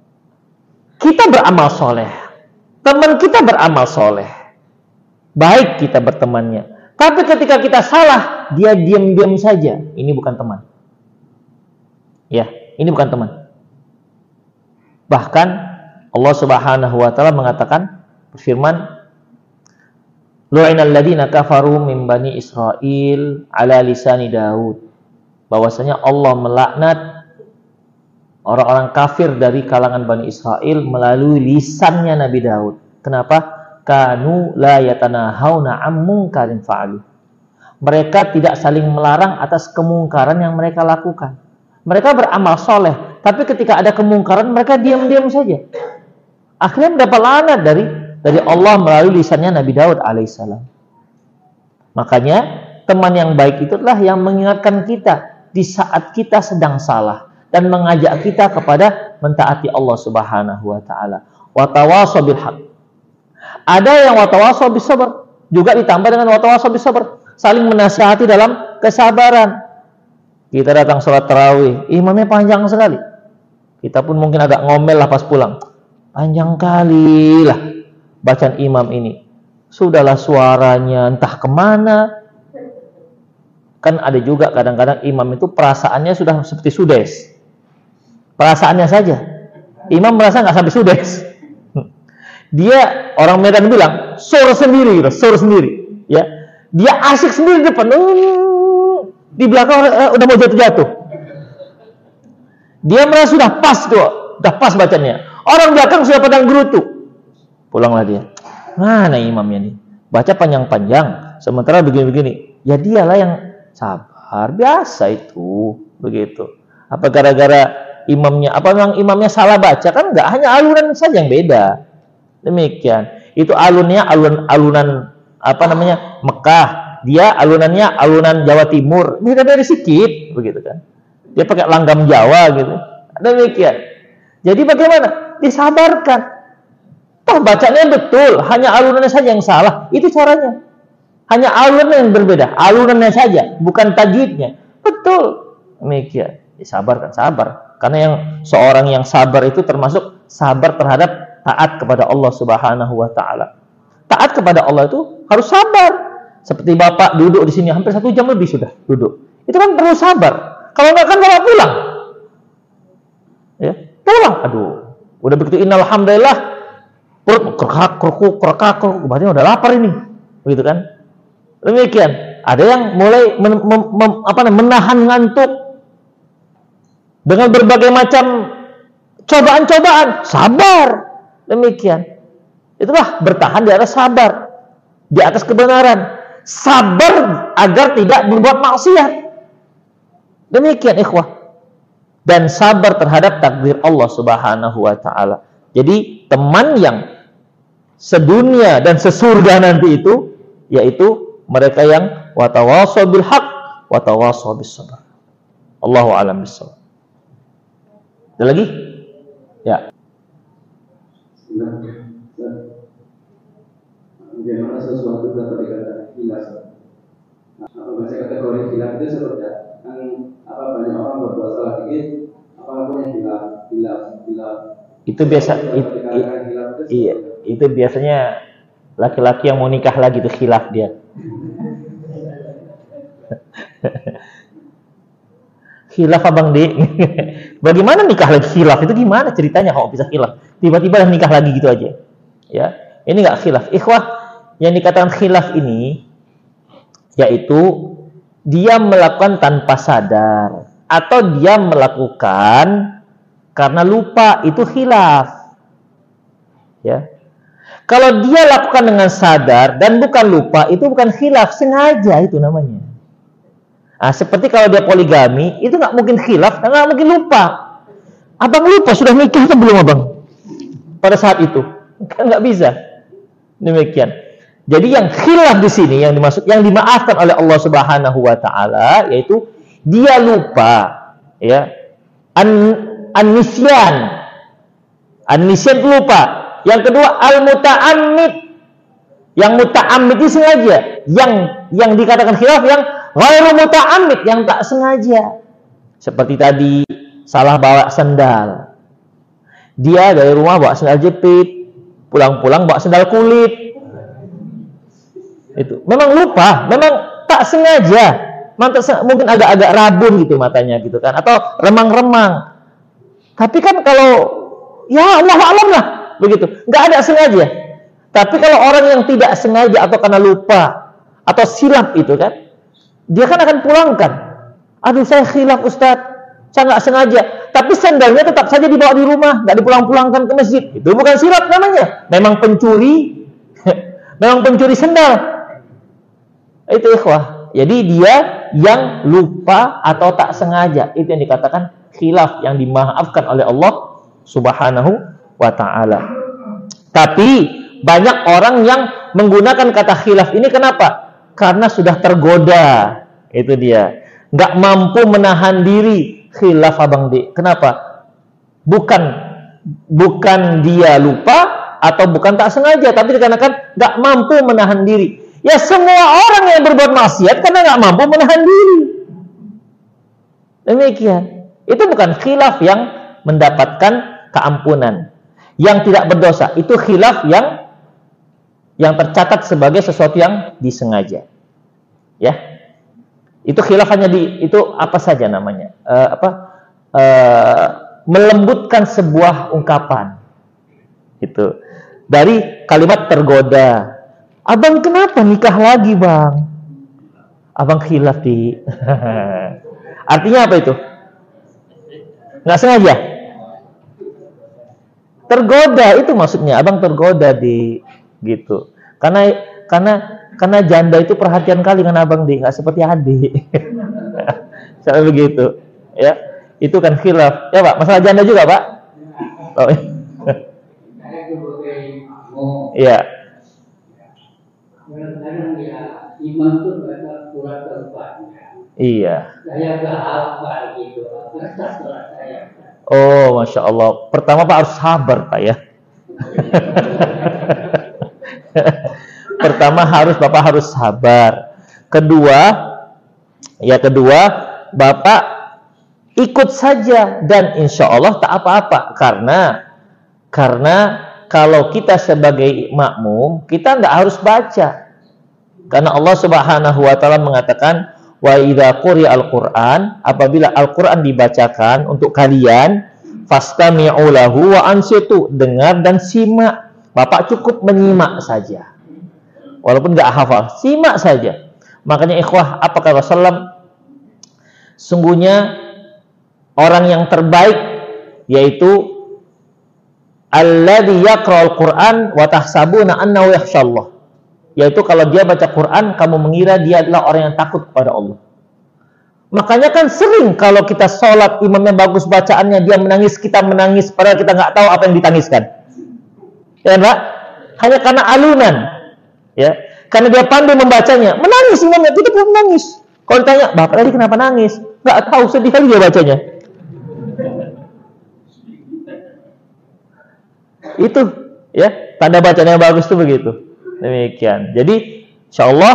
Kita beramal soleh. Teman kita beramal soleh baik kita bertemannya tapi ketika kita salah dia diam-diam saja ini bukan teman ya ini bukan teman bahkan Allah Subhanahu wa taala mengatakan berfirman Lu'inal ladina kafaru min bani Israel ala lisani Daud. Bahwasanya Allah melaknat orang-orang kafir dari kalangan Bani Israel melalui lisannya Nabi Daud. Kenapa? Kanu la yatanahawna am munkarin fa'alu. Mereka tidak saling melarang atas kemungkaran yang mereka lakukan. Mereka beramal soleh, tapi ketika ada kemungkaran mereka diam-diam saja akhirnya mendapat laknat dari dari Allah melalui lisannya Nabi Daud alaihissalam. Makanya teman yang baik itu itulah yang mengingatkan kita di saat kita sedang salah dan mengajak kita kepada mentaati Allah Subhanahu wa taala. Wa. Ada yang wa tawasaw sabr, juga ditambah dengan wa tawasaw sabr, saling menasihati dalam kesabaran. Kita datang sholat tarawih, imamnya panjang sekali. Kita pun mungkin agak ngomel lah pas pulang Panjang kali lah bacaan imam ini. Sudahlah suaranya entah ke mana. Kan ada juga kadang-kadang imam itu perasaannya sudah seperti sudes. Perasaannya saja. Imam merasa nggak sampai sudes. Dia orang Medan bilang sur sendiri, gitu, sur sendiri. Ya, dia asik sendiri di depan. Di belakang eh, udah mau jatuh-jatuh. Dia merasa sudah pas tuh, udah pas bacanya. Orang belakang sudah padang gerutu. Pulanglah dia. Mana imamnya nih? Baca panjang-panjang. Sementara begini-begini. Ya dialah yang sabar. Biasa itu. Begitu. Apa gara-gara imamnya, apa memang imamnya salah baca? Kan enggak, hanya alunan saja yang beda. Demikian. Itu alunnya alun alunan apa namanya? Mekah. Dia alunannya alunan Jawa Timur. Beda-beda sedikit, begitu kan. Dia pakai langgam Jawa gitu. Demikian. Jadi bagaimana? disabarkan. Toh bacanya betul, hanya alunannya saja yang salah. Itu caranya. Hanya alunan yang berbeda, alunannya saja, bukan tajwidnya. Betul. Demikian. Disabarkan, sabar. Karena yang seorang yang sabar itu termasuk sabar terhadap taat kepada Allah Subhanahu wa taala. Taat kepada Allah itu harus sabar. Seperti Bapak duduk di sini hampir satu jam lebih sudah duduk. Itu kan perlu sabar. Kalau nggak kan Bapak pulang. Ya, pulang. Aduh, Udah begitu innalhamdulillah perut kerak kerukuk kerak kerukuk berarti udah lapar ini. Begitu kan? Demikian. Ada yang mulai men, mem, mem, apa, menahan ngantuk dengan berbagai macam cobaan-cobaan. Sabar. Demikian. Itulah bertahan di atas sabar. Di atas kebenaran. Sabar agar tidak berbuat maksiat. Demikian ikhwah dan sabar terhadap takdir Allah Subhanahu wa taala. Jadi teman yang sedunia dan sesurga nanti itu yaitu mereka yang watawasau bil haq watawasau bis sabr. Allahu alam bisawab. Ada lagi? Ya. Bagaimana sesuatu dapat dikatakan hilang? Nah, apa bahasa kategori hilang itu seperti kan apa banyak orang berbuat salah dikit itu biasa it, it, iya itu biasanya Laki-laki yang mau nikah lagi itu khilaf dia. khilaf abang di. Bagaimana nikah lagi khilaf itu gimana ceritanya kalau bisa khilaf? Tiba-tiba nikah lagi gitu aja. Ya, ini nggak khilaf. Ikhwah yang dikatakan khilaf ini yaitu dia melakukan tanpa sadar atau dia melakukan karena lupa itu khilaf. Ya. Kalau dia lakukan dengan sadar dan bukan lupa, itu bukan khilaf, sengaja itu namanya. Nah, seperti kalau dia poligami, itu nggak mungkin khilaf, nggak mungkin lupa. Abang lupa sudah nikah atau belum abang? Pada saat itu, kan nggak bisa. Demikian. Jadi yang khilaf di sini yang dimaksud yang dimaafkan oleh Allah Subhanahu wa taala yaitu dia lupa ya an an-nisyan. An-nisyan lupa. Yang kedua al-muta'ammid. Yang muta'ammid itu sengaja. Yang yang dikatakan khilaf yang ghairu muta'ammid yang tak sengaja. Seperti tadi salah bawa sendal. Dia dari rumah bawa sendal jepit, pulang-pulang bawa sendal kulit. Itu memang lupa, memang tak sengaja. Mungkin agak-agak rabun gitu matanya gitu kan atau remang-remang. Tapi kan kalau ya Allah alam lah begitu. Nggak ada sengaja. Tapi kalau orang yang tidak sengaja atau karena lupa atau silap itu kan, dia kan akan pulangkan. Aduh saya khilaf Ustadz, saya nggak sengaja. Tapi sandalnya tetap saja dibawa di rumah, nggak dipulang-pulangkan ke masjid. Itu bukan silap namanya. Memang pencuri, memang pencuri sendal. Itu ikhwah. Jadi dia yang lupa atau tak sengaja. Itu yang dikatakan khilaf yang dimaafkan oleh Allah Subhanahu wa taala. Tapi banyak orang yang menggunakan kata khilaf ini kenapa? Karena sudah tergoda. Itu dia. Nggak mampu menahan diri khilaf Abang D. Kenapa? Bukan bukan dia lupa atau bukan tak sengaja, tapi dikarenakan nggak mampu menahan diri. Ya semua orang yang berbuat maksiat karena nggak mampu menahan diri. Demikian. Itu bukan khilaf yang mendapatkan keampunan yang tidak berdosa itu khilaf yang yang tercatat sebagai sesuatu yang disengaja ya itu khilafannya di itu apa saja namanya? Uh, apa? Uh, melembutkan sebuah ungkapan. Itu dari kalimat tergoda. Abang kenapa nikah lagi bang? Abang khilaf di. Artinya apa itu? Nggak sengaja? Tergoda itu maksudnya. Abang tergoda di. Gitu. Karena karena karena janda itu perhatian kali dengan abang di nggak seperti adik saya begitu ya itu kan khilaf ya pak masalah janda juga pak oh, iya Iya. Oh, masya Allah. Pertama Pak harus sabar Pak ya. Pertama harus Bapak harus sabar. Kedua, ya kedua, Bapak ikut saja dan insya Allah tak apa-apa. Karena karena kalau kita sebagai makmum kita nggak harus baca. Karena Allah Subhanahu Wa Taala mengatakan wa idza al-Qur'an apabila Al-Qur'an dibacakan untuk kalian fastami'u lahu wa ansitu dengar dan simak. Bapak cukup menyimak saja walaupun nggak hafal simak saja. Makanya ikhwah apa kata Rasulullah sungguhnya orang yang terbaik yaitu alladzi yaqra'ul Qur'an wa tahsabuna annahu yaitu kalau dia baca Quran kamu mengira dia adalah orang yang takut kepada Allah. Makanya kan sering kalau kita sholat imamnya bagus bacaannya dia menangis kita menangis padahal kita nggak tahu apa yang ditangiskan. Ya hanya karena alunan ya karena dia pandai membacanya menangis imamnya kita pun menangis kalau ditanya bapak tadi kenapa nangis nggak tahu sedih kali dia bacanya itu ya tanda bacanya bagus tuh begitu Demikian. Jadi insya Allah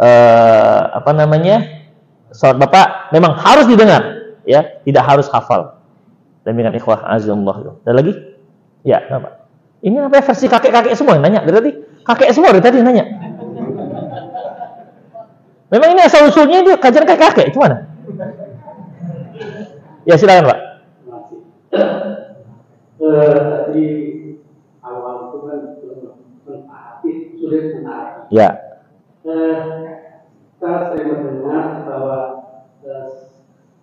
eh, apa namanya sholat bapak memang harus didengar, ya tidak harus hafal. Demikian ikhwah azumullah. Ada lagi? Ya, apa? Ini apa versi kakek-kakek semua yang nanya berarti? Kakek semua dari tadi nanya. Memang ini asal usulnya dia kajian kayak kakek, gimana? Ya silakan Pak. Di awal itu kan sulit menarik. Ya, kalau saya mendengar bahwa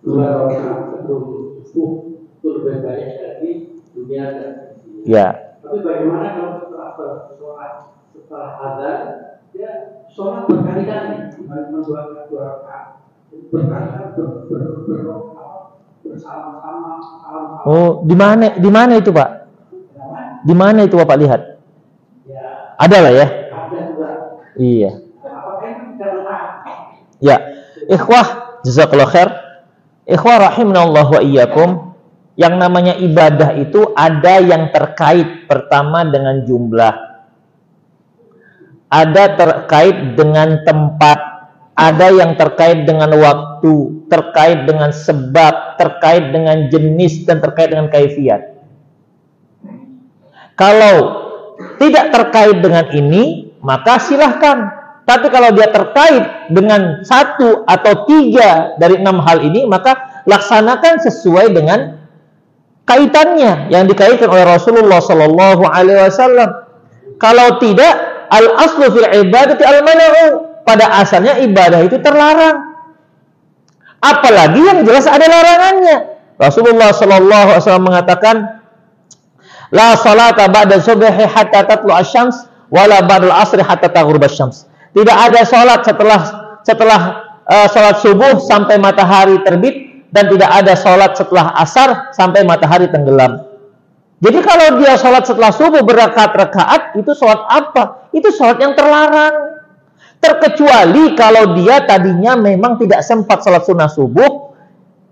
dua rakaat sebelum itu lebih dari dunia dan ya. Tapi bagaimana kalau setelah setelah azan dia sholat berkali-kali bukan dua dua rakaat ber- ber- bersama-sama. Oh, di mana di mana itu, Pak? Di mana itu Bapak lihat? Ya Ada lah ya. ada juga. Iya. Apakah itu tidak lelah? Ya. Ikhwah, jazakallahu khair. Ikhwah rahimahullah wa iyyakum. Yang namanya ibadah itu ada yang terkait pertama dengan jumlah. Ada terkait dengan tempat, ada yang terkait dengan waktu, terkait dengan sebab, terkait dengan jenis dan terkait dengan kaifiat. Kalau tidak terkait dengan ini, maka silahkan. Tapi kalau dia terkait dengan satu atau tiga dari enam hal ini, maka laksanakan sesuai dengan kaitannya yang dikaitkan oleh Rasulullah Sallallahu Alaihi Wasallam. Kalau tidak, al aslu fil ibadati al mana'u. Pada asalnya ibadah itu terlarang. Apalagi yang jelas ada larangannya. Rasulullah Sallallahu Alaihi Wasallam mengatakan, La salata ba'da subhi hatta tatlu asyams wala ba'dal asri hatta taghrub asyams. Tidak ada salat setelah setelah uh, salat subuh sampai matahari terbit dan tidak ada salat setelah asar sampai matahari tenggelam. Jadi kalau dia salat setelah subuh berrakaat-rakaat itu salat apa? Itu salat yang terlarang. Terkecuali kalau dia tadinya memang tidak sempat salat sunnah subuh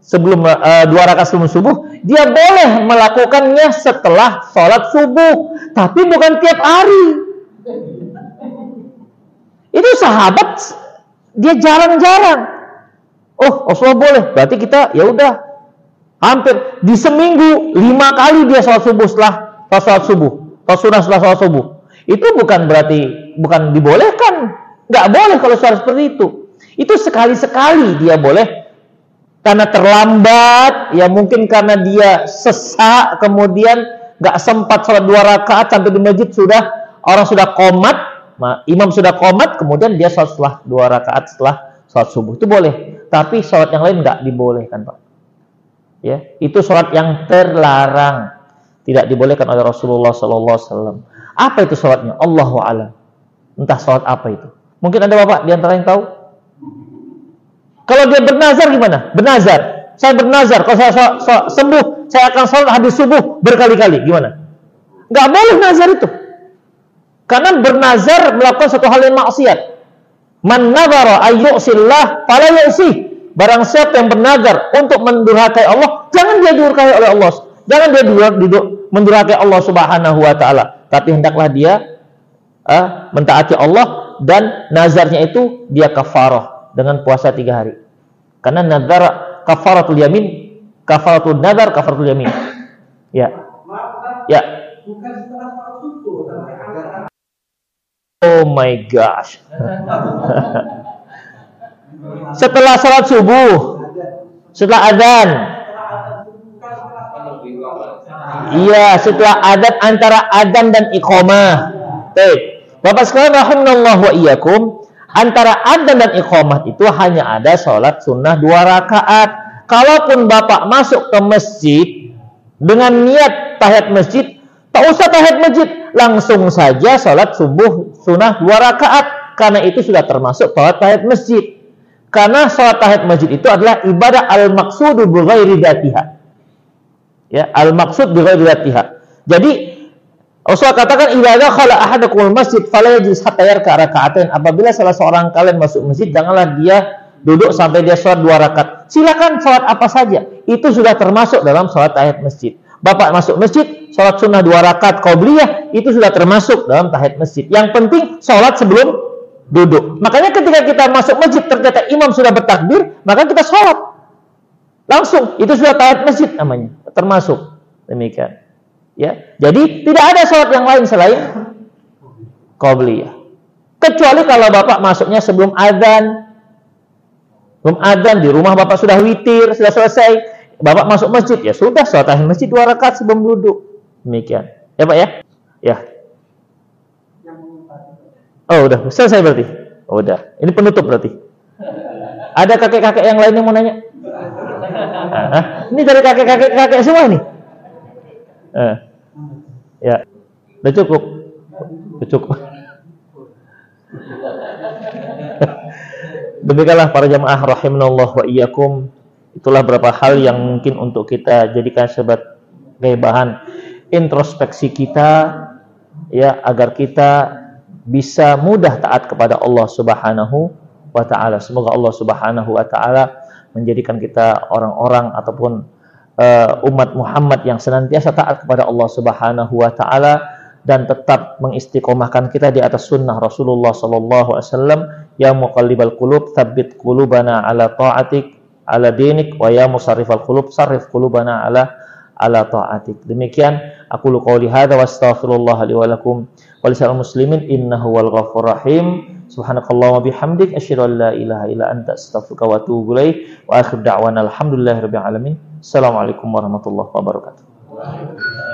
sebelum uh, dua rakaat sebelum subuh, dia boleh melakukannya setelah sholat subuh, tapi bukan tiap hari. Itu sahabat dia jarang-jarang. Oh, Rasulullah boleh. Berarti kita ya udah hampir di seminggu lima kali dia sholat subuh setelah sholat subuh, sholat sunnah setelah sholat subuh. Itu bukan berarti bukan dibolehkan. Nggak boleh kalau sholat seperti itu. Itu sekali-sekali dia boleh karena terlambat, ya mungkin karena dia sesak, kemudian nggak sempat sholat dua rakaat sampai di masjid sudah orang sudah komat, imam sudah komat, kemudian dia sholat setelah dua rakaat setelah sholat subuh itu boleh. Tapi sholat yang lain nggak dibolehkan pak. Ya, itu sholat yang terlarang, tidak dibolehkan oleh Rasulullah SAW. Apa itu sholatnya? Allahu a'lam. Entah sholat apa itu. Mungkin ada bapak di antara yang tahu? Kalau dia bernazar gimana? Bernazar. Saya bernazar, kalau saya so, so, sembuh, saya akan sholat habis subuh berkali-kali. Gimana? Gak boleh nazar itu. Karena bernazar melakukan satu hal yang maksiat. Man nazara ayyusillah fala yu'sih. Barang siapa yang bernazar untuk mendurhakai Allah, jangan dia durhakai oleh Allah. Jangan dia duduk mendurhakai Allah Subhanahu wa taala, tapi hendaklah dia uh, mentaati Allah dan nazarnya itu dia kafarah dengan puasa tiga hari. Karena nazar kafaratul yamin, kafaratul nazar, kafaratul yamin. Ya. Ya. Oh my gosh. setelah sholat subuh, setelah adzan. Iya, setelah adat antara adzan dan iqamah. Baik. Bapak sekalian rahimallahu wa iyyakum, antara adzan dan iqamah itu hanya ada sholat sunnah dua rakaat. Kalaupun bapak masuk ke masjid dengan niat tahiyat masjid, tak usah tahiyat masjid, langsung saja sholat subuh sunnah dua rakaat. Karena itu sudah termasuk sholat tahiyat masjid. Karena sholat tahiyat masjid itu adalah ibadah al-maqsudu bi ghairi datiha. Ya, al-maqsud bi ghairi datiha. Jadi Rasulullah katakan ibadah khala ahadakumul masjid fala yajlis hatta yarka raka'atain. Apabila salah seorang kalian masuk masjid, janganlah dia duduk sampai dia sholat dua rakaat. Silakan sholat apa saja. Itu sudah termasuk dalam sholat tahiyat masjid. Bapak masuk masjid, sholat sunnah dua rakaat qabliyah itu sudah termasuk dalam tahiyat masjid. Yang penting sholat sebelum duduk. Makanya ketika kita masuk masjid ternyata imam sudah bertakbir, maka kita sholat. Langsung, itu sudah tahiyat masjid namanya. Termasuk. Demikian. Ya, jadi tidak ada sholat yang lain selain qabliyah. Kecuali kalau Bapak masuknya sebelum adzan. Belum adzan di rumah Bapak sudah witir, sudah selesai. Bapak masuk masjid, ya sudah sholat masjid dua rakaat sebelum duduk. Demikian. Ya Pak ya? Ya. Oh udah, selesai berarti? Oh, udah. Ini penutup berarti? Ada kakek-kakek yang lain yang mau nanya? Ah, ini dari kakek-kakek kakek semua nih. Eh. Ya. Udah cukup. Udah cukup. Demikianlah para jamaah rahimanallah wa iyyakum. Itulah beberapa hal yang mungkin untuk kita jadikan sebagai bahan introspeksi kita ya agar kita bisa mudah taat kepada Allah Subhanahu wa taala. Semoga Allah Subhanahu wa taala menjadikan kita orang-orang ataupun uh, umat Muhammad yang senantiasa taat kepada Allah Subhanahu wa taala dan tetap mengistiqomahkan kita di atas sunnah Rasulullah sallallahu alaihi wasallam. Ya muqallibal qulub tsabbit qulubana ala ta'atik ala dinik. Wa ya musarrifal qulub sarrif qulubana ala ala ta'atik. Demikian aku lu qauli hadza wa astaghfirullah li wa lakum wa lisal muslimin innahu wal ghafur rahim. Subhanakallahumma bihamdik asyhadu an la ilaha illa anta astaghfiruka wa atubu ilaik. Wa akhir da'wana alhamdulillahi rabbil alamin. Assalamualaikum warahmatullahi wabarakatuh